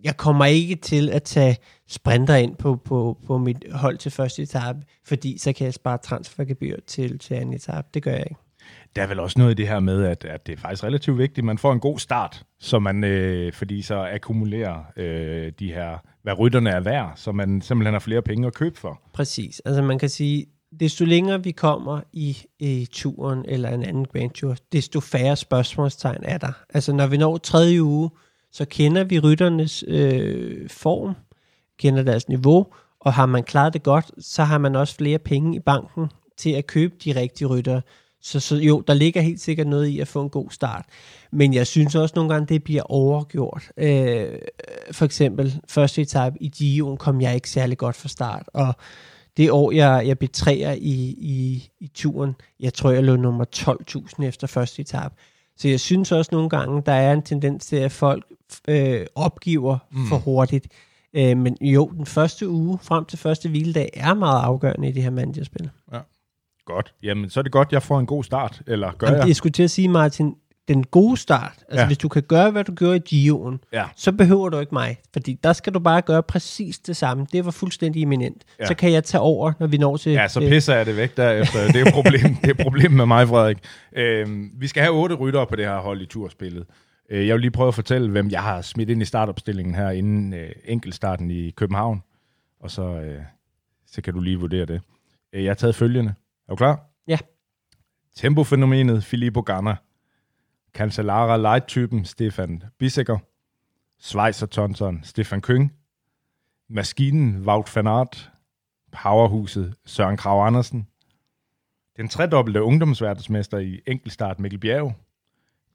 jeg kommer ikke til at tage sprinter ind på, på, på mit hold til første etape, fordi så kan jeg spare transfergebyr til, til anden etape. Det gør jeg ikke. Der er vel også noget i det her med, at, at det er faktisk relativt vigtigt, at man får en god start, så man, øh, fordi så akkumulerer øh, de her, hvad rytterne er værd, så man simpelthen har flere penge at købe for. Præcis. Altså man kan sige, desto længere vi kommer i, i turen eller en anden Grand Tour, desto færre spørgsmålstegn er der. Altså når vi når tredje uge, så kender vi rytternes øh, form, kender deres niveau, og har man klaret det godt, så har man også flere penge i banken til at købe de rigtige ryttere. Så, så jo, der ligger helt sikkert noget i at få en god start. Men jeg synes også nogle gange, det bliver overgjort. Øh, for eksempel, første etape i Gio'en kom jeg ikke særlig godt fra start, og det år, jeg, jeg blev træer i, i, i turen, jeg tror, jeg lå nummer 12.000 efter første etape. Så jeg synes også nogle gange, der er en tendens til, at folk øh, opgiver mm. for hurtigt. Øh, men jo, den første uge frem til første hviledag er meget afgørende i det her managerspil. Godt. Jamen, så er det godt, jeg får en god start, eller gør Jamen, jeg? Jeg skulle til at sige, Martin, den gode start, altså ja. hvis du kan gøre, hvad du gjorde i Gio'en, ja. så behøver du ikke mig, fordi der skal du bare gøre præcis det samme. Det var fuldstændig eminent. Ja. Så kan jeg tage over, når vi når til... Ja, så pisser jeg det væk derefter. det er problem, det er problem med mig, Frederik. Øhm, vi skal have otte ryttere på det her hold i turspillet. Øh, jeg vil lige prøve at fortælle, hvem jeg har smidt ind i startopstillingen her inden øh, enkeltstarten i København. Og så, øh, så kan du lige vurdere det. Øh, jeg har taget følgende. Er du klar? Ja. Tempofænomenet Filippo Ganna. Cancellara Light-typen Stefan Bisecker. Schweizer Tonson Stefan Køng. Maskinen Wout van Aert. Powerhuset Søren Krav Andersen. Den tredobbelte ungdomsverdensmester i enkeltstart Mikkel Bjerg.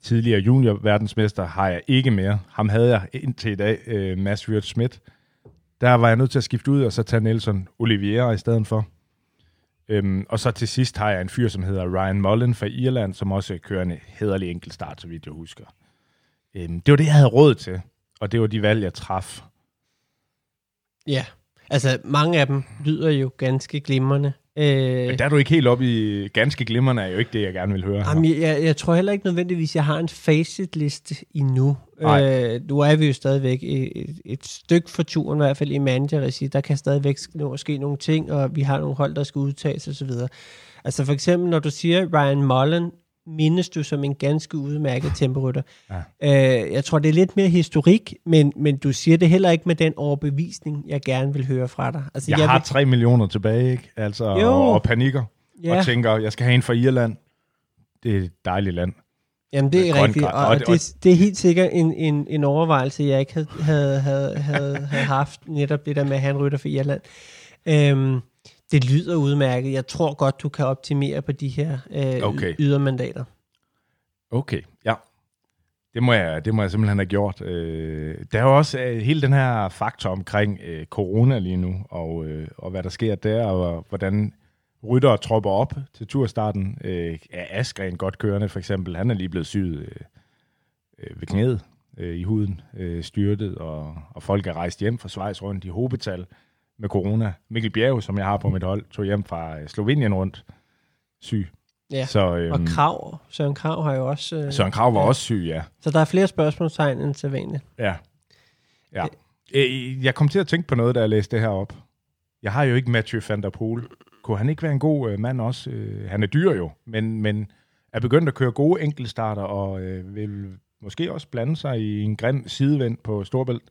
Tidligere juniorverdensmester har jeg ikke mere. Ham havde jeg indtil i dag, øh, Mads Wirt Schmidt. Der var jeg nødt til at skifte ud og så tage Nelson Oliveira i stedet for. Øhm, og så til sidst har jeg en fyr, som hedder Ryan Mullen fra Irland, som også kører en hederlig enkeltstart, så vidt jeg husker. Øhm, det var det, jeg havde råd til, og det var de valg, jeg traf. Ja, altså mange af dem lyder jo ganske glimrende. Øh, Men der er du ikke helt oppe i ganske glimrende, er jo ikke det, jeg gerne vil høre. Jamen, jeg, jeg tror heller ikke nødvendigvis, jeg har en facitliste endnu. Øh, nu er vi jo stadigvæk et, et, stykke for turen, i hvert fald i manager Der kan stadigvæk nå, ske nogle ting, og vi har nogle hold, der skal udtages osv. Altså for eksempel, når du siger Ryan Mullen, mindes du som en ganske udmærket temporytter. Ja. Øh, jeg tror, det er lidt mere historik, men, men du siger det heller ikke med den overbevisning, jeg gerne vil høre fra dig. Altså, jeg, jeg har vil... 3 millioner tilbage, ikke? Altså, og, og panikker, ja. og tænker, jeg skal have en fra Irland. Det er et dejligt land. Jamen, det er rigtigt, og, og, og det, det er helt sikkert en, en, en overvejelse, jeg ikke havde, havde, havde, havde, havde haft, netop det der med at have en rytter for Irland. Øhm, det lyder udmærket. Jeg tror godt, du kan optimere på de her øh, okay. ydermandater. Okay, ja. Det må jeg, det må jeg simpelthen have gjort. Øh, der er jo også øh, hele den her faktor omkring øh, corona lige nu, og, øh, og hvad der sker der, og hvordan rytter tropper op til turstarten. Øh, er Askren godt kørende, for eksempel. Han er lige blevet syet øh, øh, ved knæet øh, i huden, øh, styrtet, og, og folk er rejst hjem fra Schweiz rundt i hobetal med corona. Mikkel Bjerg, som jeg har på mit hold, tog hjem fra øh, Slovenien rundt, syg. Ja, så, øhm, og Krav, Søren Krav har jo også... Øh, Søren Krav var ja. også syg, ja. Så der er flere spørgsmålstegn end sædvanligt. Ja. ja. Øh, jeg kom til at tænke på noget, da jeg læste det her op. Jeg har jo ikke Mathieu van der Poel. Kunne han ikke være en god øh, mand også? Øh, han er dyr jo, men, men er begyndt at køre gode enkeltstarter og øh, vil måske også blande sig i en grim sidevind på Storbælt.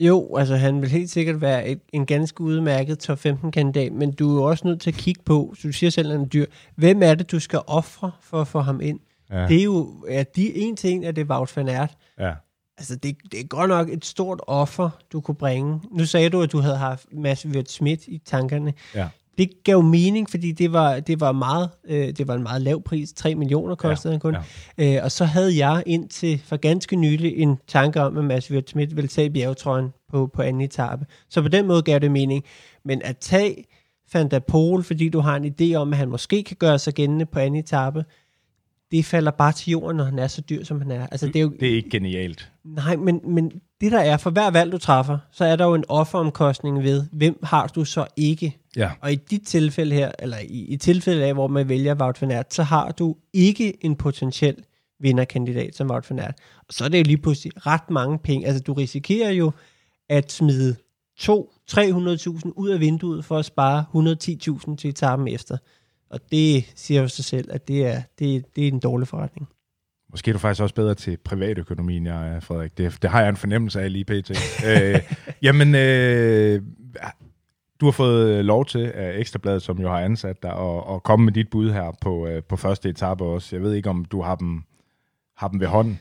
Jo, altså han vil helt sikkert være et, en ganske udmærket top 15-kandidat, men du er jo også nødt til at kigge på, så du siger selv, at han er dyr. Hvem er det, du skal ofre for at få ham ind? Ja. Det er jo, ja, de en til en, at det er Wout van Aert. ja. Altså, det, det er godt nok et stort offer, du kunne bringe. Nu sagde du, at du havde haft Mads Wirt Schmidt i tankerne. Ja. Det gav mening, fordi det var, det var, meget, øh, det var en meget lav pris. 3 millioner kostede ja, han kun. Ja. Øh, og så havde jeg indtil for ganske nylig en tanke om, at Mads Schmidt ville tage bjergetrøjen på, på anden etape. Så på den måde gav det mening. Men at tage der Pol, fordi du har en idé om, at han måske kan gøre sig gældende på anden etape, det falder bare til jorden, når han er så dyr, som han er. Altså, det er jo, Det er ikke genialt. Nej, men, men det der er, for hver valg du træffer, så er der jo en offeromkostning ved, hvem har du så ikke? Ja. Og i dit tilfælde her, eller i, i tilfælde af, hvor man vælger Wout van Aert, så har du ikke en potentiel vinderkandidat som Wout van Aert. Og så er det jo lige pludselig ret mange penge. Altså du risikerer jo at smide 2 300.000 ud af vinduet for at spare 110.000 til etappen efter. Og det siger jo sig selv, at det er, det, det er en dårlig forretning. Måske er du faktisk også bedre til privatøkonomi, end jeg er, Frederik. Det, det har jeg en fornemmelse af lige pt. øh, jamen, øh, du har fået lov til af Ekstrabladet, som jo har ansat dig, at, at komme med dit bud her på, øh, på første etape også. Jeg ved ikke, om du har dem, har dem ved hånden.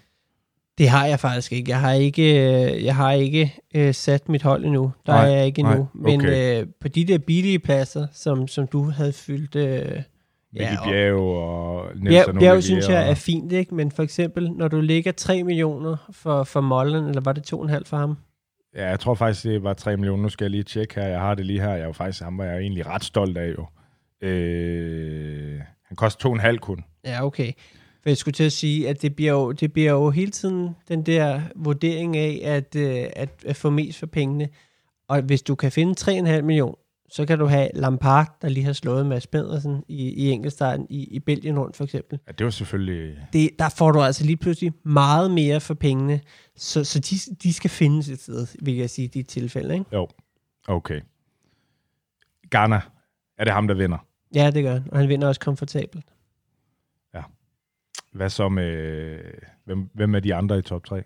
Det har jeg faktisk ikke. Jeg har ikke, øh, jeg har ikke øh, sat mit hold endnu. Der Nej, er jeg ikke endnu. nej, okay. Men øh, på de der billige pladser, som, som du havde fyldt... Øh, Mikkel Ja, og- Bjerg og Bjerg, Olivier Bjerg synes jeg og- er fint, ikke? Men for eksempel, når du lægger 3 millioner for, for Mollen, eller var det 2,5 for ham? Ja, jeg tror faktisk, det var 3 millioner. Nu skal jeg lige tjekke her. Jeg har det lige her. Jeg er jo faktisk, ham var jeg egentlig ret stolt af jo. Øh, han koster 2,5 kun. Ja, okay. For jeg skulle til at sige, at det bliver jo, det bliver jo hele tiden den der vurdering af, at, øh, at, at få mest for pengene. Og hvis du kan finde 3,5 millioner, så kan du have Lampard, der lige har slået Mads Pedersen i, i enkeltstarten i, i Belgien rundt for eksempel. Ja, det var selvfølgelig... Det, der får du altså lige pludselig meget mere for pengene. Så, så de, de skal findes et sted, vil jeg sige, i de tilfælde. Ikke? Jo, okay. Ghana, er det ham, der vinder? Ja, det gør han. Og han vinder også komfortabelt. Hvad så med... Hvem, hvem er de andre i top 3?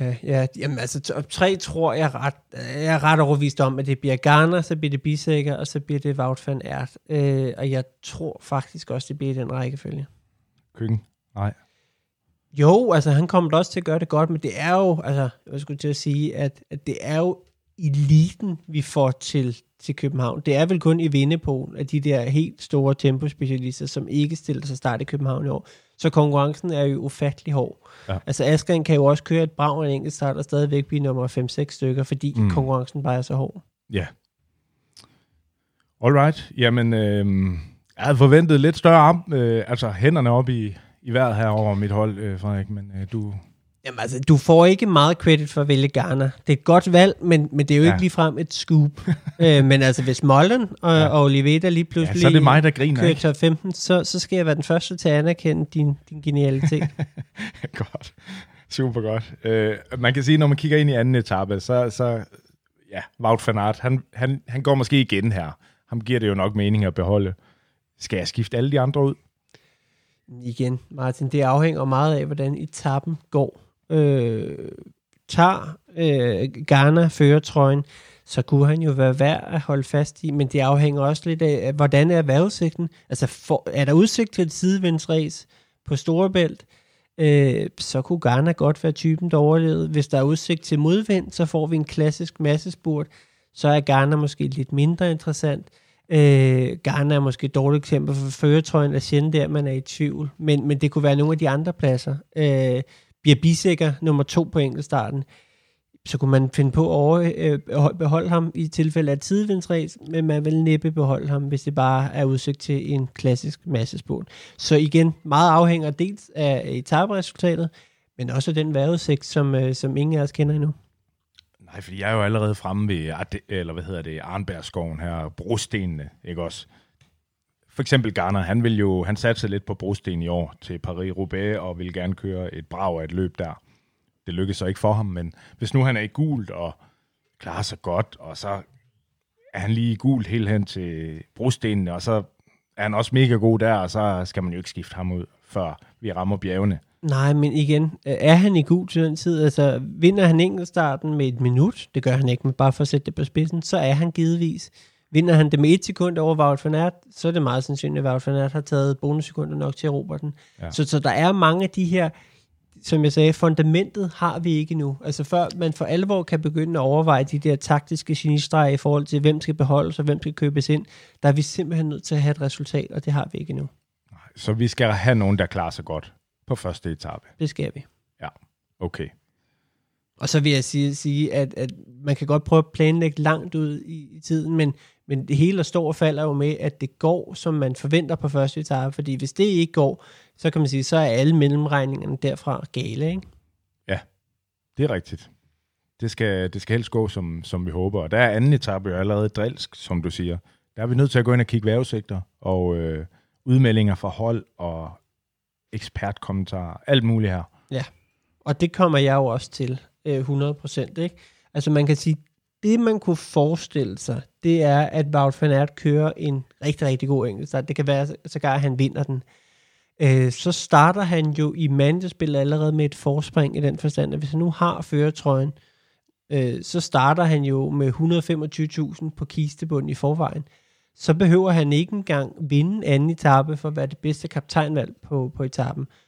Ja, ja jamen altså top 3 tror jeg ret, jeg er ret overvist om, at det bliver Garner, så bliver det Bisekker, og så bliver det Wout van Aert. Øh, og jeg tror faktisk også, det bliver den rækkefølge. Køkken? Nej. Jo, altså han kommer også til at gøre det godt, men det er jo, altså jeg skulle til at sige, at, at det er jo eliten, vi får til, til København. Det er vel kun i Vindepol af de der helt store tempospecialister, som ikke stiller sig start i København i år. Så konkurrencen er jo ufattelig hård. Ja. Altså Askren kan jo også køre et brag en enkelt start og stadigvæk blive nummer 5-6 stykker, fordi mm. konkurrencen bare er så hård. Ja. Alright. Jamen, øh, jeg havde forventet lidt større arm, øh, altså hænderne op i, i vejret her over mit hold, øh, Frederik, men øh, du... Jamen altså, du får ikke meget credit for at vælge Garner. Det er et godt valg, men, men det er jo Ja. ikke ligefrem et scoop. øh, men altså, hvis Mollen og, Ja. ja. og Oliveda lige Ja, pludselig så er det mig, der griner, kører top 15, så, så skal jeg være den første til at anerkende din, din genialitet. godt. Super godt. Øh, man kan sige, når man kigger ind i anden etape, så, så ja, Wout van Aert, han, han, han går måske igen her. Ham giver det jo nok mening at beholde. Skal jeg skifte alle de andre ud? Igen, Martin, det afhænger meget af, hvordan etappen går. Øh, tager øh, Ghana føretrøjen, så kunne han jo være værd at holde fast i, men det afhænger også lidt af, hvordan er vejrudsigten. Altså, for, er der udsigt til et sidevindsræs på Storebælt, øh, så kunne Ghana godt være typen, der overlevede. Hvis der er udsigt til modvind, så får vi en klassisk massespurt. Så er Ghana måske lidt mindre interessant. Øh, Ghana er måske et dårligt eksempel for føretrøjen er sjældent der, man er i tvivl. Men, men det kunne være nogle af de andre pladser. Øh, bliver bisikker nummer to på enkeltstarten, så kunne man finde på at over, øh, beholde ham i tilfælde af et tidevindsræs, men man vil næppe beholde ham, hvis det bare er udsigt til en klassisk massespurt. Så igen, meget afhænger dels af etaperesultatet, men også den vejrudsigt, som, øh, som ingen af os kender endnu. Nej, fordi jeg er jo allerede fremme ved, eller hvad hedder det, Arnbergskoven her, brostenene, ikke også? For eksempel Garner, han vil jo, han satte lidt på brosten i år til Paris-Roubaix, og vil gerne køre et brag af et løb der. Det lykkedes så ikke for ham, men hvis nu han er i gult og klarer sig godt, og så er han lige i gult helt hen til brostenene, og så er han også mega god der, og så skal man jo ikke skifte ham ud. før vi rammer bjergene. Nej, men igen, er han i gul til den tid? Altså, vinder han enkeltstarten med et minut, det gør han ikke, men bare for at sætte det på spidsen, så er han givetvis. Vinder han det med et sekund over Wout van Aert, så er det meget sandsynligt, at Wout van Aert har taget bonussekunder nok til at erobre den. Ja. Ja. Så, så der er mange af de her, som jeg sagde, fundamentet har vi ikke nu. Altså før man for alvor kan begynde at overveje de der taktiske genistreger i forhold til, hvem skal beholdes og hvem skal købes ind, der er vi simpelthen nødt til at have et resultat, og det har vi ikke nu. Så vi skal have nogen, der klarer sig godt på første etape. Det skal vi. Okay. Og så vil jeg sige, sige at, at man kan godt prøve at planlægge langt ud i, i tiden, men, men det hele står og falder jo med, at det går, som man forventer på første etape. Fordi hvis det ikke går, så kan man sige, så er alle mellemregningerne derfra gale. Ikke? Det er rigtigt. Det skal, det skal helst gå, som, som vi håber. Og der er anden etape jo allerede drilsk, som du siger. Der er vi nødt til at gå ind og kigge vejrudsigter og øh, udmeldinger fra hold og ekspertkommentarer. Alt muligt her. Og det kommer jeg jo også til, øh, 100%. Ikke? Altså man kan sige, det man kunne forestille sig, det er, at Wout van Aert kører en rigtig, rigtig god enkeltstart. Det kan være, sågar at han vinder den. Øh, så starter han jo i mandespil allerede med et forspring i den forstand, at hvis han nu har føretrøjen, øh, så starter han jo med 125.000 på kistebunden i forvejen. Så behøver han ikke engang vinde anden etape for at være det bedste kaptajnvalg på, på etappen. Øh,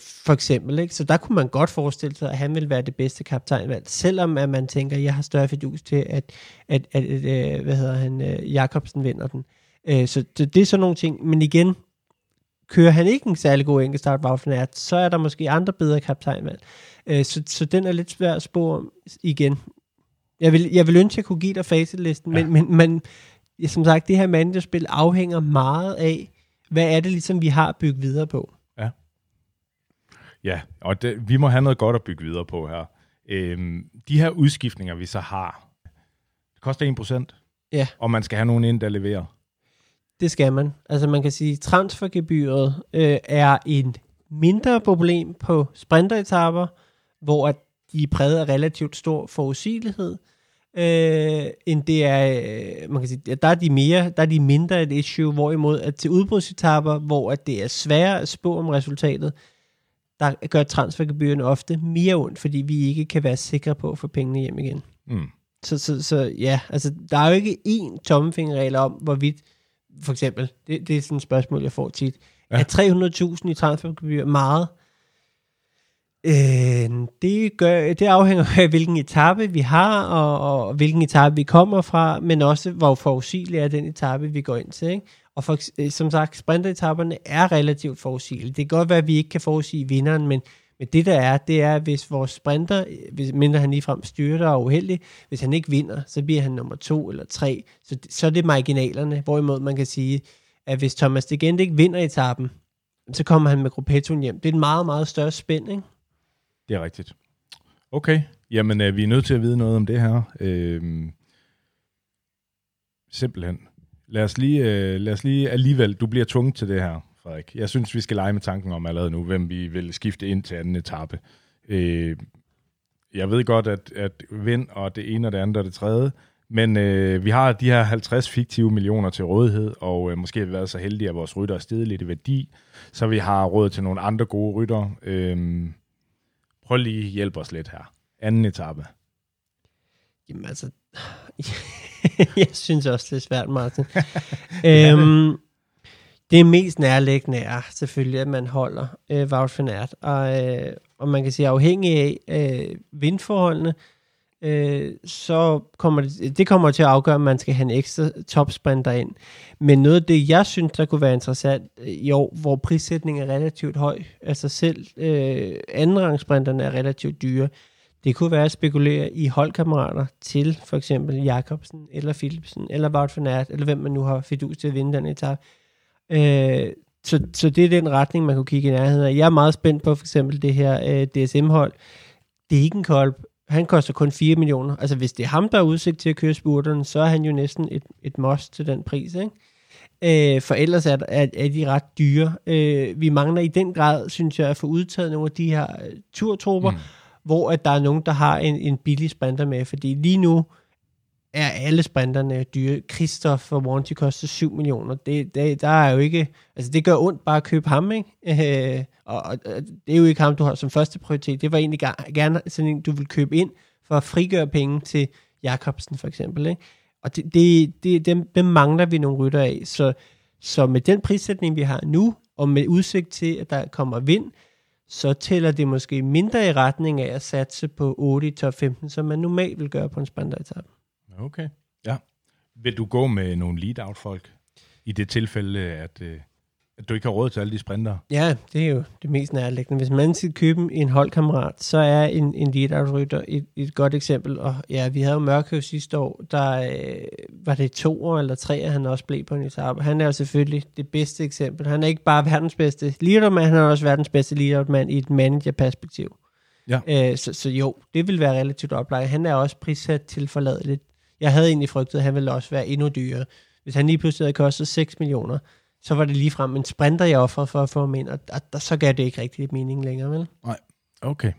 for eksempel, ikke? Så der kunne man godt forestille sig, at han vil være det bedste kaptajnvalg, selvom at man tænker, at jeg har større fidus til, at, at, at, at øh, hvad hedder han, øh, Jakobsen vinder den. Øh, så det, det er sådan nogle ting. Men igen, kører han ikke en særlig god enkeltstart, Aert, så er der måske andre bedre kaptajnvalg. Øh, så, så den er lidt svær at spå om igen. Jeg vil, jeg vil ønske, at jeg kunne give dig facitlisten, Ja. men, men, men som sagt, det her mandespil afhænger meget af, hvad er det ligesom, vi har bygget videre på. Ja, og det, vi må have noget godt at bygge videre på her. Øhm, de her udskiftninger, vi så har, det koster 1%. Ja. Og man skal have nogen ind, der leverer. Det skal man. Altså man kan sige, at transfergebyret øh, er en mindre problem på sprinteretapper, hvor at de er præget af relativt stor forudsigelighed, øh, end det er, øh, man kan sige, at der er de mere, der er de mindre et issue, hvorimod at til udbrudsetapper, hvor at det er sværere at spå om resultatet, der gør transfergebyrene ofte mere ondt, fordi vi ikke kan være sikre på at få pengene hjem igen. Mm. Så, så, så ja, altså der er jo ikke én tommelfingerregel om, hvorvidt, for eksempel, det, det er sådan et spørgsmål, jeg får tit, ja. er 300.000 i transfergebyr meget? Øh, det, gør, det afhænger af, hvilken etape vi har, og, og hvilken etape vi kommer fra, men også, hvor forudsigelig er den etape, vi går ind til. Ikke? Og for, øh, som sagt, sprinteretapperne er relativt forudsigelige. Det kan godt være, at vi ikke kan forudsige vinderen, men, men det der er, det er, hvis vores sprinter, øh, hvis, mindre han ligefrem styrter og er uheldig, hvis han ikke vinder, så bliver han nummer to eller tre. Så, så er det marginalerne, hvorimod man kan sige, at hvis Thomas de Gent ikke vinder etappen, så kommer han med gruppettoen hjem. Det er en meget, meget større spænd, ikke? Det er rigtigt. Okay, jamen øh, vi er nødt til at vide noget om det her. Øh, simpelthen. Lad os, lige, øh, lad os lige alligevel, du bliver tvunget til det her, Frederik. Jeg synes, vi skal lege med tanken om allerede nu, hvem vi vil skifte ind til anden etape. Øh, jeg ved godt, at, at vind og det ene og det andet og det tredje, men øh, vi har de her 50 fiktive millioner til rådighed, og øh, måske har vi været så heldige, at vores rytter er steget lidt i værdi, så vi har råd til nogle andre gode rytter. Øh, prøv lige at hjælpe os lidt her. Anden etape. Jamen altså, jeg synes også, det er svært, Martin. øhm, det mest nærliggende er selvfølgelig, at man holder øh, Wout van Aert. Og, øh, og man kan sige, afhængig af øh, vindforholdene, øh, så kommer det, det kommer til at afgøre, om man skal have en ekstra topsprinter ind. Men noget af det, jeg synes, der kunne være interessant øh, i år, hvor prissætningen er relativt høj, altså selv øh, andenrangsprinterne er relativt dyre, det kunne være at spekulere i holdkammerater til for eksempel Jakobsen, eller Philipsen, eller Wout van Aert, eller hvem man nu har fidus til at vinde den etape. Øh, så, så det er den retning, man kunne kigge i nærheden af. Jeg er meget spændt på for eksempel det her øh, DSM-hold. Degenkolb, han koster kun 4 millioner. Altså hvis det er ham, der er udsigt til at køre spurteren, så er han jo næsten et, et must til den pris, ikke? Øh, for ellers er, er, er de ret dyre. Øh, vi mangler i den grad, synes jeg, at få udtaget nogle af de her turtropper, turtrupper, mm hvor at der er nogen, der har en, en billig sprinter med. Fordi lige nu er alle sprinterne dyre. Christoph og Warranty koster 7 millioner. Det, det, der er jo ikke, altså det gør ondt bare at købe ham, ikke? Øh, og, og, det er jo ikke ham, du har som første prioritet. Det var egentlig gerne sådan en, du vil købe ind for at frigøre penge til Jakobsen for eksempel. Ikke? Og det, det, det, dem, dem mangler vi nogle rytter af. Så, så med den prissætning, vi har nu, og med udsigt til, at der kommer vind, så tæller det måske mindre i retning af at satse på 8 i top 15, som man normalt vil gøre på en sprinteretap. Okay, ja. Vil du gå med nogle lead-out-folk i det tilfælde, at, øh, at du ikke har råd til alle de sprinter? Ja, det er jo det mest nærliggende. Hvis man skal købe en holdkammerat, så er en, en lead-out-rytter et, et godt eksempel. Og ja, vi havde jo Mørkøv sidste år, der øh, var det to år eller tre, at han også blev på en etape. Han er jo selvfølgelig det bedste eksempel. Han er ikke bare verdens bedste lead-out-mand, han er også verdens bedste lead-out-mand i et manager-perspektiv. Ja. Øh, så, så jo, det vil være relativt oplagt. Han er også prissat til forladeligt. Jeg havde egentlig frygtet, at han ville også være endnu dyrere. Hvis han lige pludselig havde kostet 6 millioner, så var det lige frem en sprinter, jeg offrede for at få ham ind, og, og, og så gav det ikke rigtig mening længere, vel? Nej, okay.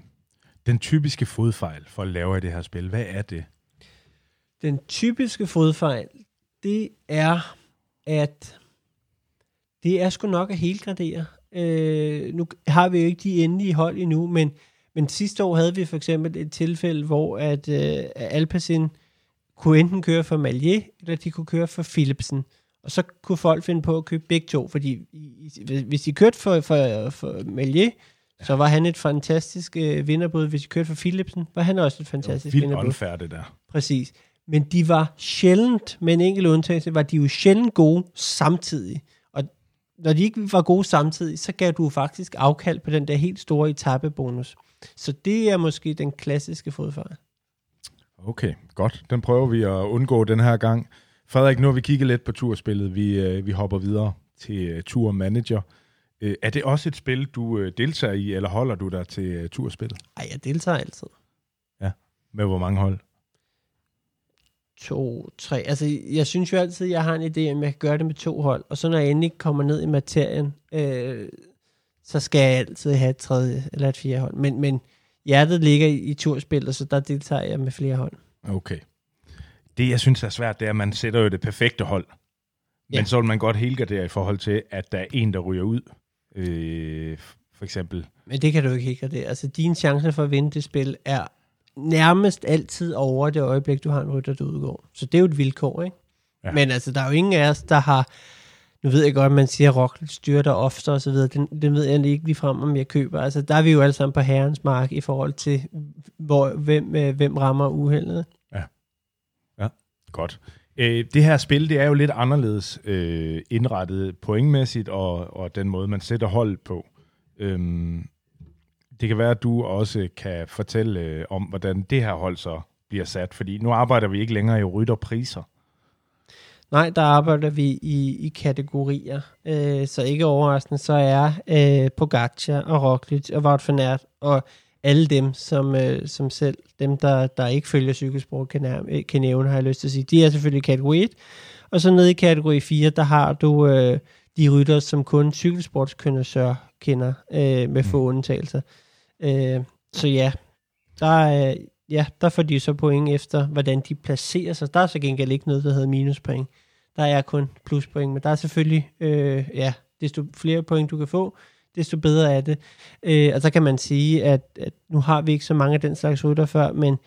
Den typiske fodfejl for at lave i det her spil, hvad er det? Den typiske fodfejl, det er, at det er sgu nok at helgradere. Øh, nu har vi jo ikke de endelige hold endnu, men, men sidste år havde vi for eksempel et tilfælde, hvor at øh, Alpecin kunne enten køre for Malier, eller de kunne køre for Philipsen. Og så kunne folk finde på at købe begge to, fordi hvis de kørte for, for, for Melier, ja. så var han et fantastisk øh, vinderbud. Hvis de kørte for Philipsen, var han også et fantastisk vinderbud. Vildt unfair, det der. Præcis. Men de var sjældent, med en enkelt undtagelse, var de jo sjældent gode samtidig. Og når de ikke var gode samtidig, så gav du faktisk afkald på den der helt store etappebonus. Så det er måske den klassiske fodfejl. Okay, godt. Den prøver vi at undgå den her gang. Frederik, nu har vi kigget lidt på turspillet. Vi, øh, vi hopper videre til uh, Tour Manager. Uh, er det også et spil, du uh, deltager i, eller holder du dig til turspillet? Nej, jeg deltager altid. Ja, med hvor mange hold? To, tre. Altså, jeg synes jo altid, jeg har en idé, om jeg kan gøre det med to hold. Og så når jeg endelig kommer ned i materien, øh, så skal jeg altid have et tredje eller et fjerde hold. Men, men hjertet ligger i, i turspillet, så der deltager jeg med flere hold. Okay. Det, jeg synes er svært, det er, at man sætter jo det perfekte hold. Men ja. så vil man godt helgardere i forhold til, at der er en, der ryger ud. Øh, for eksempel. Men det kan du ikke helgardere. Altså, dine chancer for at vinde det spil er nærmest altid over det øjeblik, du har en rytter, der udgår. Så det er jo et vilkår, ikke? Ja. Men altså, der er jo ingen af os, der har... Nu ved jeg godt, at man siger, at Roglic styrter ofte og så videre. Den, den ved jeg ikke lige frem, om jeg køber. Altså, der er vi jo alle sammen på herrens mark i forhold til, hvor, hvem, øh, hvem rammer uheldet. Godt. Øh, det her spil, det er jo lidt anderledes øh, indrettet pointmæssigt, og, og den måde, man sætter hold på. Øhm, det kan være, at du også kan fortælle øh, om, hvordan det her hold så bliver sat, fordi nu arbejder vi ikke længere i rytterpriser. Nej, der arbejder vi i, i kategorier, øh, så ikke overraskende, så er øh, Pogacar og Roglic og Wout van Aert og alle dem, som, øh, som selv, dem der, der ikke følger cykelsport, kan, nævne, kan nævne, har jeg lyst til at sige. De er selvfølgelig i kategori 1, og så nede i kategori 4, der har du øh, de rytter, som kun cykelsportskønner kender, øh, med få mm. undtagelser. Øh, så ja, der, øh, ja, der får de så point efter, hvordan de placerer sig. Der er så gengæld ikke noget, der hedder minuspoint. Der er kun pluspoint, men der er selvfølgelig, øh, ja, desto flere point du kan få, desto bedre er det. Øh, og så kan man sige, at, at nu har vi ikke så mange af den slags rytter før, men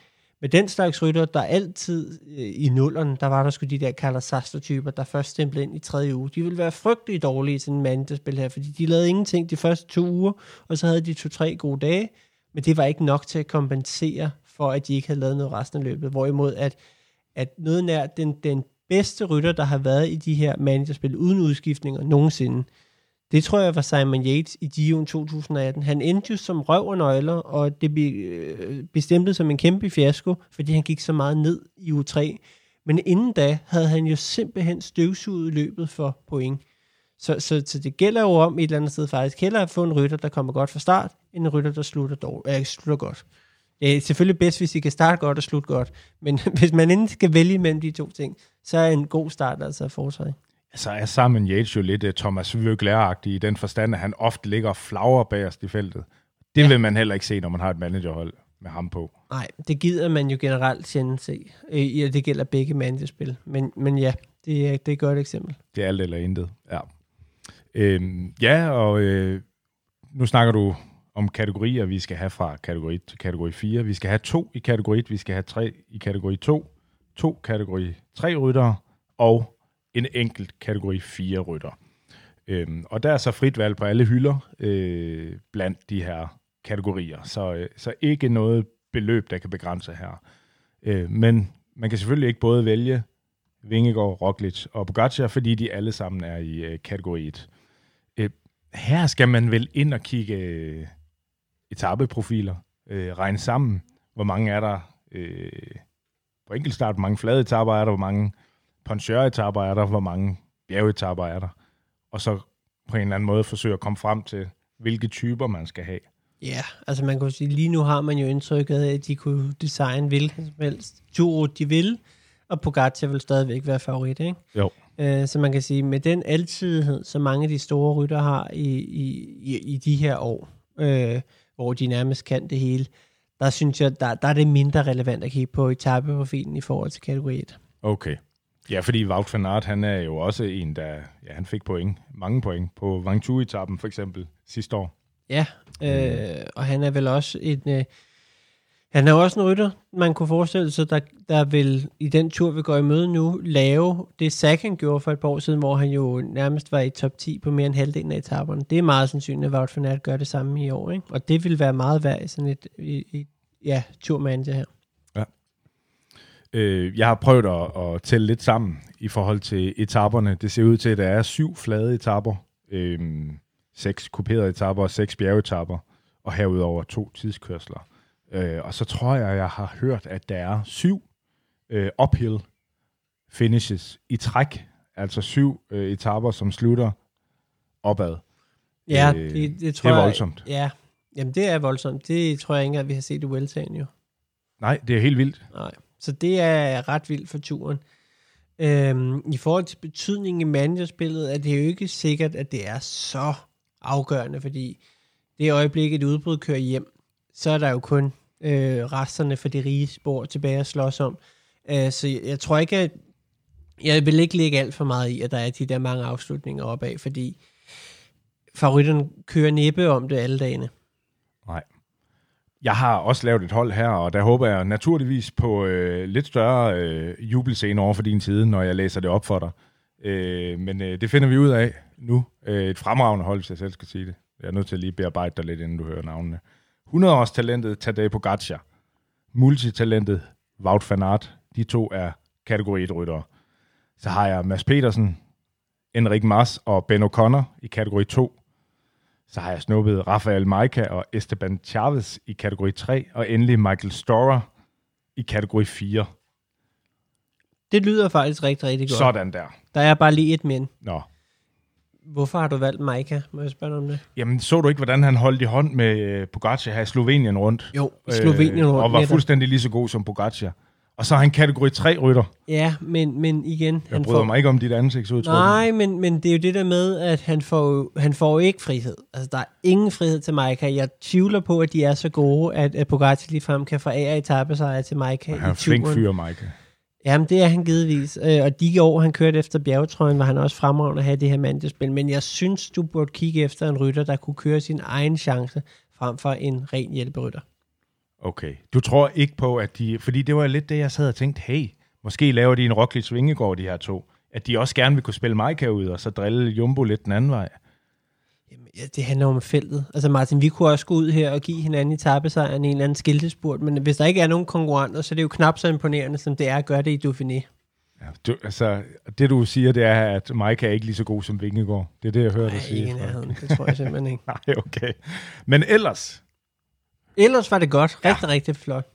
med den slags rytter, der altid øh, i nullerne, der var der skulle de der Carlos Saster-typer, der først stemplede ind i tredje uge. De ville være frygtelig dårlige til en mandespil her, fordi de lavede ingenting de første to uger, og så havde de to-tre gode dage, men det var ikke nok til at kompensere for, at de ikke havde lavet noget resten af løbet. Hvorimod, at, at noget nær den, den bedste rytter, der har været i de her managerspil uden udskiftninger nogensinde, det tror jeg var Simon Yates i Dion 2018. Han endte jo som røv og nøgler, og det blev øh, bestemt som en kæmpe fiasko, fordi han gik så meget ned i U3. Men inden da havde han jo simpelthen støvsuget løbet for point. Så, så, så det gælder jo om et eller andet sted faktisk hellere at få en rytter, der kommer godt fra start, end en rytter, der slutter, dårligt, øh, slutter godt. Det er selvfølgelig bedst, hvis I kan starte godt og slutte godt, men hvis man endelig skal vælge mellem de to ting, så er en god start altså at foretrække så er Simon Yates jo lidt uh, Thomas Vøgler-agtig i den forstand, at han ofte ligger og flagrer bagerst i feltet. Det ja. vil man heller ikke se, når man har et managerhold. med ham på. Nej, det gider man jo generelt sjældent se. Øh, ja, det gælder begge mandespil. Men, men ja, det er, det er et godt eksempel. Det er alt eller intet, ja. Øhm, ja, og øh, nu snakker du om kategorier, vi skal have fra kategori 1 til kategori 4. Vi skal have to i kategori 1, vi skal have tre i kategori 2, to kategori 3 ryttere og en enkelt kategori 4 rytter. Øhm, og der er så frit valg på alle hylder øh, blandt de her kategorier, så, øh, så ikke noget beløb, der kan begrænse her. Øh, men man kan selvfølgelig ikke både vælge Vingegaard, Roglic og Pogacar, fordi de alle sammen er i øh, kategori 1. Øh, her skal man vel ind og kigge øh, etapeprofiler, øh, regne sammen, hvor mange er der øh, på enkeltstart, hvor mange flade etaper er der, hvor mange poncheur-etaper er der, hvor mange bjergetaper er der, og så på en eller anden måde forsøge at komme frem til, hvilke typer man skal have. Ja, altså man kan sige, lige nu har man jo indtrykket af, at de kunne designe hvilken som helst tur, de vil, og Pogacar vil stadigvæk være favorit, ikke? Jo. Øh, så man kan sige, med den altidighed, som mange af de store rytter har i, i, i, i de her år, øh, hvor de nærmest kan det hele, der synes jeg, der, der er det mindre relevant at kigge på etapeprofilen i forhold til kategori 1. Okay. Ja, fordi Wout van Aert, han er jo også en, der ja, han fik point, mange point på Vangtu-etappen for eksempel sidste år. Ja, øh, og han er vel også en... Øh, han er jo også en rytter, man kunne forestille sig, der, der vil i den tur, vi går i møde nu, lave det Sagan gjorde for et par år siden, hvor han jo nærmest var i top 10 på mere end halvdelen af etaperne. Det er meget sandsynligt, at Wout van Aert gør det samme i år, ikke? Og det vil være meget værd i sådan et, i, i, ja, turmanager her. Øh, jeg har prøvet at, at tælle lidt sammen i forhold til etaperne. Det ser ud til, at der er syv flade etapper, øh, seks kuperede etapper og seks bjergetapper, og herudover to tidskørsler. Øh, og så tror jeg, jeg har hørt, at der er syv øh, uphill finishes i træk, altså syv øh, etapper, som slutter opad. Ja, Øh, det, det tror det er jeg... voldsomt. Ja, jamen det er voldsomt. Det tror jeg ikke engang, vi har set i Vueltaen jo. Nej, det er helt vildt. Nej. Så det er ret vildt for turen. Øhm, I forhold til betydningen i managerspillet, er det jo ikke sikkert, at det er så afgørende, fordi det øjeblik, et udbrud kører hjem, så er der jo kun øh, resterne for de rige spor tilbage at slås om. Øh, så jeg, jeg tror ikke, at jeg vil ikke lægge alt for meget i, at der er de der mange afslutninger opad, fordi favoritterne kører næppe om det alle dagene. Nej. Jeg har også lavet et hold her, og der håber jeg naturligvis på øh, lidt større øh, jubelscene over for din side, når jeg læser det op for dig. Øh, men øh, det finder vi ud af nu. Øh, et fremragende hold, hvis jeg selv skal sige det. Jeg er nødt til at lige bearbejde dig lidt, inden du hører navnene. 100-års talentet Tadej Pogacar. Multitalentet Wout van Aert. De to er kategori 1-ryttere. Så har jeg Mads Petersen, Enrik Mas og Ben O'Connor i kategori 2. Så har jeg snuppet Rafael Maika og Esteban Chavez i kategori 3, og endelig Michael Storer i kategori 4. Det lyder faktisk rigtig, rigtig godt. Sådan der. Der er bare lige et men. Nå. Hvorfor har du valgt Maika? Må jeg spørge om det? Jamen, så du ikke, hvordan han holdt i hånd med øh, Pogacar her i Slovenien rundt? Jo, Slovenien rundt Og var fuldstændig lige så god som Pogacar. Og så er han kategori 3-rytter. Ja, men, men igen... Jeg bryder mig ikke om dit ansigtsudtryk. Nej, men, men det er jo det der med, at han får, han får ikke frihed. Altså, der er ingen frihed til Maika. Jeg tvivler på, at de er så gode, at, at Pogacar ligefrem kan forære etappesejre til Maika Han er flink fyr, Mike. Jamen, det er han givetvis. Øh, Og de år, han kørte efter bjergetrøjen, var han også fremragende at have det her mandespil. Men jeg synes, du burde kigge efter en rytter, der kunne køre sin egen chance, frem for en ren hjælperytter. Okay. Du tror ikke på, at de... Fordi det var lidt det, jeg sad og tænkte, hey, måske laver de en Roglic Vingegaard, de her to. At de også gerne vil kunne spille Maika ud, og så drille Jumbo lidt den anden vej. Jamen, ja, det handler om feltet. Altså Martin, vi kunne også gå ud her og give hinanden i en eller anden skiltespurt, men hvis der ikke er nogen konkurrenter, så er det jo knap så imponerende, som det er at gøre det i Dauphiné. Ja, du, altså, det du siger, det er, at Maika er ikke lige så god som Vingegaard. Det er det, jeg hører dig Nej, sige. ikke i nærheden. Det tror jeg simpelthen ikke. Nej, okay. Men ellers, Ellers var det godt. Rigtig, ja. rigtig flot.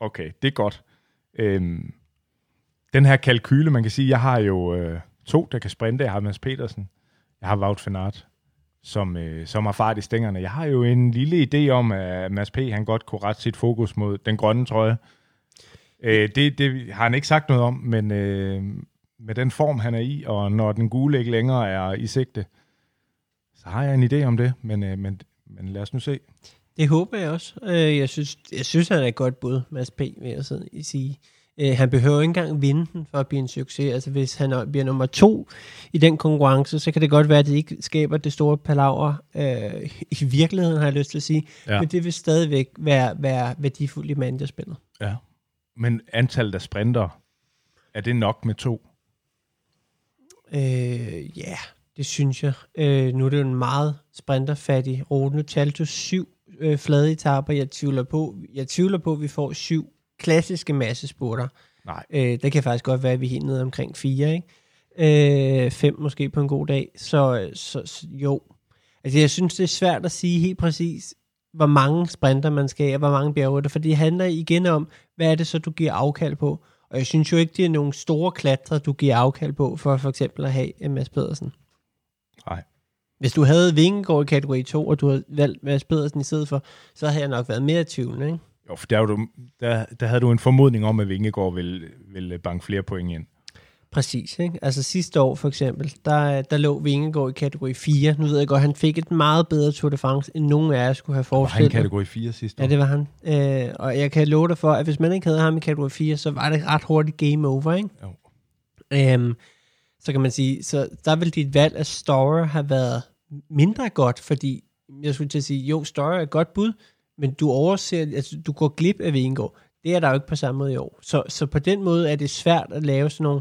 okay, det er godt. Øhm, den her kalkyle, man kan sige, jeg har jo øh, to, der kan sprinte. Jeg har Mads Petersen. Jeg har Wout van Aert, som, øh, som har fart i stængerne. Jeg har jo en lille idé om, at Mads P. han godt kunne rette sit fokus mod den grønne trøje. Øh, det, det har han ikke sagt noget om, men øh, med den form, han er i, og når den gule ikke længere er i sigte, så har jeg en idé om det, men, øh, men, men lad os nu se. Det håber jeg også. Øh, jeg, synes, jeg synes, han er et godt bud, Mads P., vil jeg sådan sige. Øh, han behøver ikke engang vinde den for at blive en succes. Altså hvis han er- bliver nummer to i den konkurrence, så kan det godt være, at det ikke skaber det store palaver øh, i virkeligheden, har jeg lyst til at sige. Ja. Men det vil stadigvæk være, være værdifuldt i managerspillet. Ja. Men antallet af sprinter, er det nok med to? Øh, ja, det synes jeg. Øh, nu er det jo en meget sprinterfattig rute. Nu talte du syv øh, flade etaper. Jeg tvivler på, jeg tvivler på, at vi får syv klassiske massespurter. Nej. Øh, det kan faktisk godt være, at vi er helt nede omkring fire, ikke? Øh, fem måske på en god dag. Så, så, så jo. Altså, jeg synes, det er svært at sige helt præcis, hvor mange sprinter man skal have, og hvor mange bjergrytter, for det handler igen om, hvad er det så, du giver afkald på. Og jeg synes jo ikke, det er nogle store klatre, du giver afkald på, for for eksempel at have Mads Pedersen. Hvis du havde Vingegaard i kategori 2, og du havde valgt Mads Pedersen i stedet for, så havde jeg nok været mere tvivlende, ikke? Jo, for der, du, der, der havde du en formodning om, at Vingegaard ville, ville banke flere point ind. Præcis, ikke? Altså sidste år for eksempel, der, der lå Vingegaard i kategori 4. Nu ved jeg godt, han fik et meget bedre Tour de France, end nogen af jer skulle have Var han forestillet. kategori 4 sidste Ja, år? det var han. Øh, og jeg kan love dig for, at hvis man ikke havde ham i kategori 4, så var det ret hurtigt game over, ikke? Jo. Øhm, så kan man sige, så der vil dit valg af Storer have været mindre godt, fordi jeg skulle til at sige, jo, Storer er et godt bud, men du overser, altså du går glip af Vingegaard. Det er der jo ikke på samme måde i år. Så, så på den måde er det svært at lave sådan nogle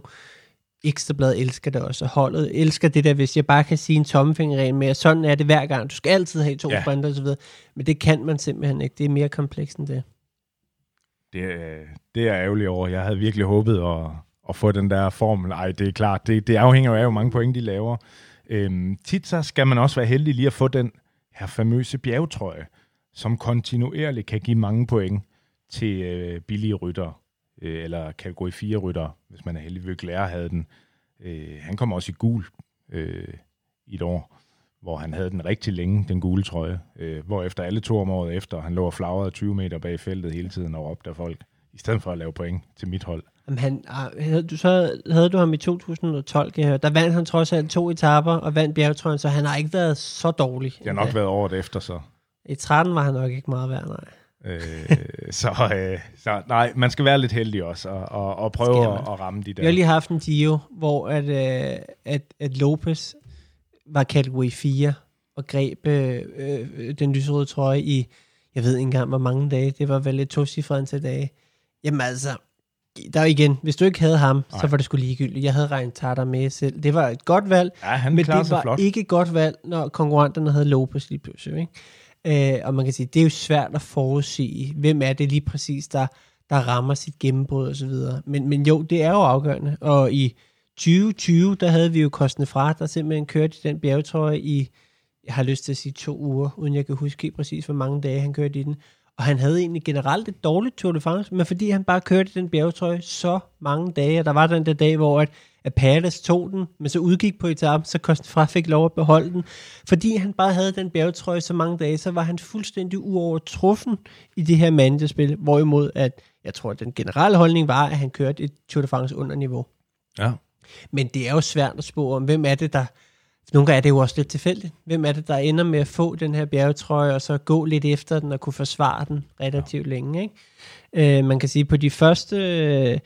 ekstrablad elsker det også, og holdet elsker det der, hvis jeg bare kan sige en tommelfingerregel med, at sådan er det hver gang. Du skal altid have to Ja. sprinter videre. Men det kan man simpelthen ikke. Det er mere komplekst end det. Det, er- det er jeg ærgerlig over. Jeg havde virkelig håbet at, at få den der formel. Ej, det er klart. Det, det afhænger jo af, hvor mange point de laver. Øhm, tit så skal man også være heldig lige at få den her famøse bjergetrøje, som kontinuerligt kan give mange point til øh, billige rytter, øh, eller kategori 4 rytter, hvis man er heldig. Vøgler havde den. Øh, han kom også i gul øh, i et år, hvor han havde den rigtig længe, den gule trøje. Øh, hvor efter alle to om året efter, han lå og flagrede 20 meter bag feltet hele tiden og råbte af folk, i stedet for at lave point til mit hold. Jamen, han, ah, havde, du, så havde du ham i 2012, kan jeg høre. Der vandt han trods alt to etaper og vandt bjergetrøjen, så han har ikke været så dårlig. Det har nok været året efter, så. I 13 var han nok ikke meget værd, nej. Øh, så, øh, så nej, man skal være lidt heldig også, og, og, og prøve at, at ramme de der. Vi har lige haft en Gio, hvor at, øh, at, at Lopez var kategori 4 og greb øh, øh, den lyserøde trøje i, jeg ved ikke engang, hvor mange dage. Det var vel et tocifret antal dage. Jamen altså, der er igen, hvis du ikke havde ham, Nej. så var det sgu ligegyldigt. Jeg havde regnet Tata med selv. Det var et godt valg, ja, han men det var flot. ikke et godt valg, når konkurrenterne havde Lopez lige pludselig. Ikke? Øh, og man kan sige, det er jo svært at forudsige, hvem er det lige præcis, der, der rammer sit gennembrud og så videre. Men, men jo, det er jo afgørende. Og i 2020, der havde vi jo Kostne Fra, der simpelthen kørte i den bjergetrøje i, jeg har lyst til at sige to uger, uden jeg kan huske præcis, hvor mange dage han kørte i den. Og han havde egentlig generelt et dårligt Tour de France, men fordi han bare kørte den bjergetrøje så mange dage, og der var den der dag, hvor at, at Palace tog den, men så udgik på etappen, så Kostne Fra fik lov at beholde den. Fordi han bare havde den bjergetrøje så mange dage, så var han fuldstændig uovertruffen i det her managerspil, hvorimod at, jeg tror, at den generelle holdning var, at han kørte et Tour de France under niveau. Ja. Men det er jo svært at spå om, hvem er det, der... Nogle gange er det jo også lidt tilfældigt. Hvem er det, der ender med at få den her bjergetrøje, og så gå lidt efter den, og kunne forsvare den relativt ja. længe, ikke? Øh, man kan sige, på de første... øh,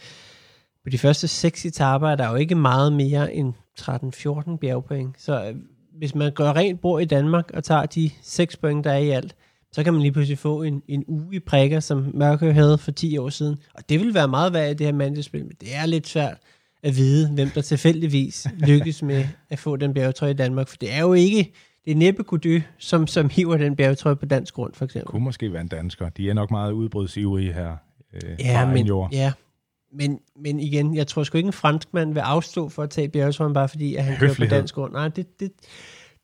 På de første seks etaper er der jo ikke meget mere end 13-14 bjergpoint. Så øh, hvis man gør rent bord i Danmark og tager de 6 point, der er i alt, så kan man lige pludselig få en, en uge i prikker, som Mørkø havde for 10 år siden. Og det vil være meget værd i det her mandespil, men det er lidt svært at vide, hvem der tilfældigvis lykkes med at få den bjergetrøje i Danmark. For det er jo ikke, det er næppe Gody, som, som hiver den bjergetrøje på dansk grund, for eksempel. Kunne måske være en dansker. De er nok meget udbrudsivrige her. Øh, Ja, men, jord. ja. Men, men igen, jeg tror sgu ikke en franskmand vil afstå for at tage bjergetrøjen, bare fordi at han kører på dansk grund. Nej, det, det,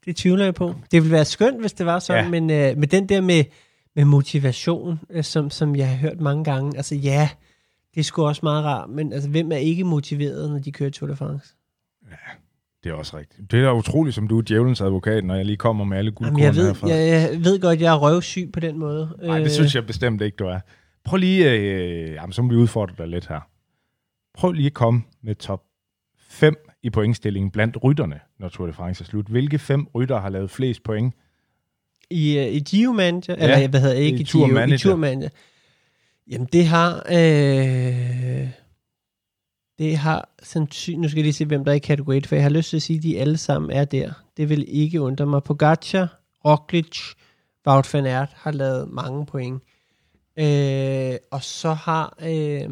det tvivler jeg på. Det ville være skønt, hvis det var sådan, Ja. men øh, med den der med, med motivation, øh, som, som jeg har hørt mange gange, altså ja, det er sgu også meget rart, men altså, hvem er ikke motiveret, når de kører Tour de France? Det er også rigtigt. Det er da utroligt, som du er djævelens advokat, når jeg lige kommer med alle guldkorn jeg, ved, herfra. jeg, jeg ved godt, jeg er røvsyg på den måde. Nej, det synes jeg bestemt ikke, du er. Prøv lige, øh, jamen, så må vi udfordre dig lidt her. Prøv lige at komme med top 5 i pointstillingen blandt rytterne, når Tour de France er slut. Hvilke fem rytter har lavet flest point? I, uh, i Geo Manager, Ja, eller hvad hedder ikke i Geo, Manager. i Tour Manager. Jamen det har, øh, det har sandsynligt, nu skal jeg lige se, hvem der er i kategori 1, for jeg har lyst til at sige, at de alle sammen er der. Det vil ikke undre mig. Pogacar, Roglic, Wout van Aert har lavet mange point. Øh, og så har, øh,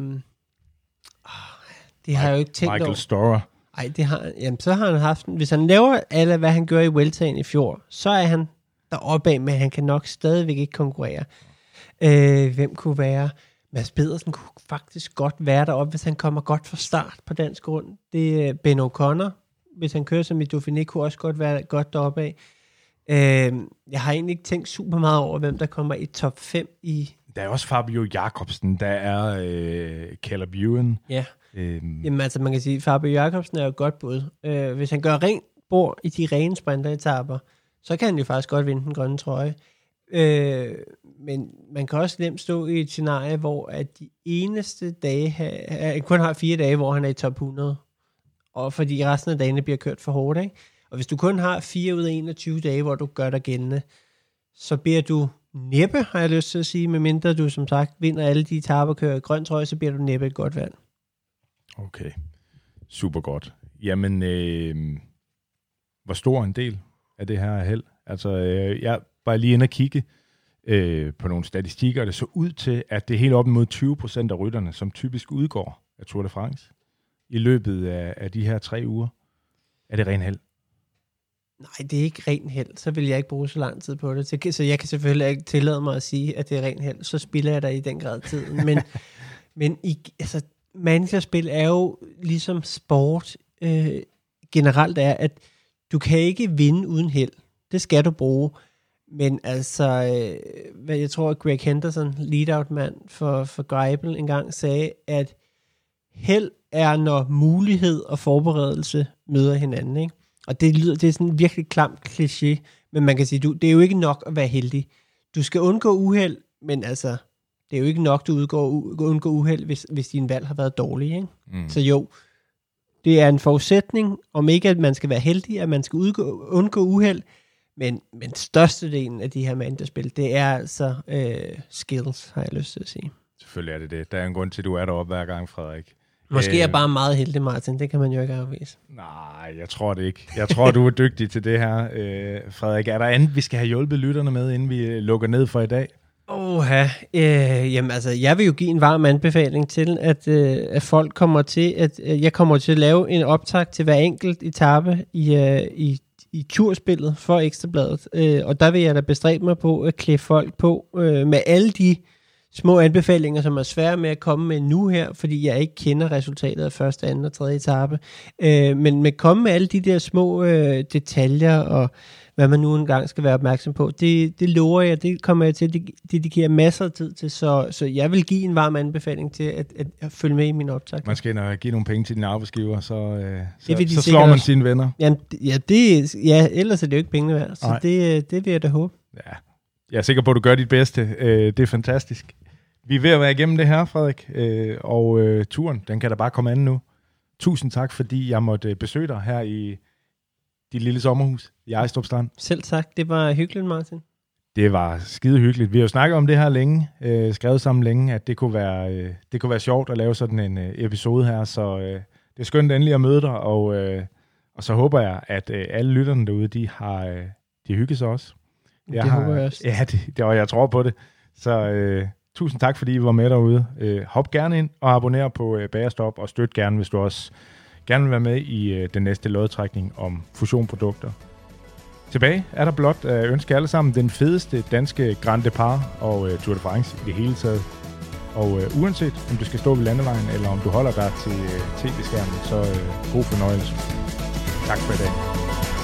det har jeg jo ikke tænkt Michael over. Storer. Ej, det har, jamen, så har han haft, en- hvis han laver alle, hvad han gør i Weltagen i fjor, så er han deroppe af, men han kan nok stadigvæk ikke konkurrere. Øh, hvem kunne være? Mads Pedersen kunne faktisk godt være deroppe, hvis han kommer godt fra start på dansk grund. Det er Ben O'Connor, hvis han kører som i Dauphiné, kunne også godt være godt deroppe af. Øh, jeg har egentlig ikke tænkt super meget over, hvem der kommer i top 5 i... Der er også Fabio Jacobsen, der er øh, Caleb Ewan. Ja. Øhm, Jamen altså, man kan sige, Fabio Jacobsen er jo et godt bud. Øh, hvis han gør rent bord i de rene sprinteretapper, så kan han jo faktisk godt vinde den grønne trøje. Øh, men man kan også nemt stå i et scenarie, hvor at de eneste dage, han kun har fire dage, hvor han er i top 100. Og fordi resten af dagene bliver kørt for hårdt, ikke? Og hvis du kun har 4 ud af 21 dage, hvor du gør dig gældende, så bliver du næppe, har jeg lyst til at sige, medmindre du som sagt vinder alle de etaper og kører i grøn trøje, så bliver du næppe et godt valg. Okay, super godt. Jamen, øh, hvor stor en del af det her er held? Altså, øh, jeg var lige inde og kigge øh, på nogle statistikker, og det så ud til, at det er helt op imod 20 procent af rytterne, som typisk udgår af Tour de France i løbet af, af de her tre uger. Er det ren held? Nej, det er ikke ren held. Så vil jeg ikke bruge så lang tid på det. Så, jeg kan selvfølgelig ikke tillade mig at sige, at det er ren held. Så spiller jeg der i den grad tiden. Men, men i, altså, managerspil er jo ligesom sport øh, generelt er, at du kan ikke vinde uden held. Det skal du bruge. Men altså, øh, hvad jeg tror, at Greg Henderson, lead-out-mand for, for Greibel, engang sagde, at held er, når mulighed og forberedelse møder hinanden. Ikke? Og det lyder, det er sådan en virkelig klam kliché, men man kan sige, du, det er jo ikke nok at være heldig. Du skal undgå uheld, men altså, det er jo ikke nok, du udgår, undgår uheld, hvis, hvis din valg har været dårlig. Ikke? Mm. Så jo, det er en forudsætning, om ikke at man skal være heldig, at man skal udgå, undgå uheld, men, men størstedelen af de her managerspil, det er altså øh, skills, har jeg lyst til at sige. Selvfølgelig er det det. Der er en grund til, at du er deroppe hver gang, Frederik. Måske er Øh, jeg bare meget heldig, Martin. Det kan man jo ikke afvise. Nej, jeg tror det ikke. Jeg tror, du er dygtig til det her, øh, Frederik. Er der andet, vi skal have hjulpet lytterne med, inden vi øh, lukker ned for i dag? Oha, øh, jamen altså, jeg vil jo give en varm anbefaling til, at, øh, at folk kommer til, at øh, jeg kommer til at lave en optag til hver enkelt etape i, øh, i, i turspillet for Ekstrabladet. Øh, og der vil jeg da bestræbe mig på at klæde folk på øh, med alle de små anbefalinger, som er svære med at komme med nu her, fordi jeg ikke kender resultatet af første, anden og tredje etape. Øh, men med at komme med alle de der små øh, detaljer og hvad man nu engang skal være opmærksom på. Det, det lover jeg, det kommer jeg til at dedikere masser af tid til, så, så jeg vil give en varm anbefaling til at, at, at følge med i min optag. Man skal ind og give nogle penge til din arbejdsgiver, så, øh, så, så slår man også. sine venner. Jamen, ja, det, ja, ellers er det jo ikke pengene værd, så Nej. det, øh, det vil jeg da håbe. Ja. Jeg er sikker på, at du gør dit bedste. Øh, det er fantastisk. Vi er ved at være igennem det her, Frederik, øh, og øh, turen, den kan da bare komme an nu. Tusind tak, fordi jeg måtte besøge dig her i dit lille sommerhus i Ejstrup Strand. Selv tak, det var hyggeligt, Martin. Det var skide hyggeligt. Vi har jo snakket om det her længe, øh, skrevet sammen længe, at det kunne, være, øh, det kunne være sjovt at lave sådan en øh, episode her, så øh, det er skønt endelig at møde dig, og, øh, og så håber jeg, at øh, alle lytterne derude, de har, øh, de hygget sig også. det har, håber jeg også. Ja, det, det, og jeg tror på det. Så øh, tusind tak, fordi I var med derude. Øh, hop gerne ind og abonner på øh, Bagerstop, og støt gerne, hvis du også gerne vil være med i øh, den næste lodtrækning om fusionprodukter. Tilbage er der blot at ønske alle sammen den fedeste danske Grand Depart og øh, Tour de France i det hele taget. Og øh, uanset om du skal stå ved landevejen, eller om du holder dig til øh, tv-skærmen, så øh, god fornøjelse. Tak for i dag.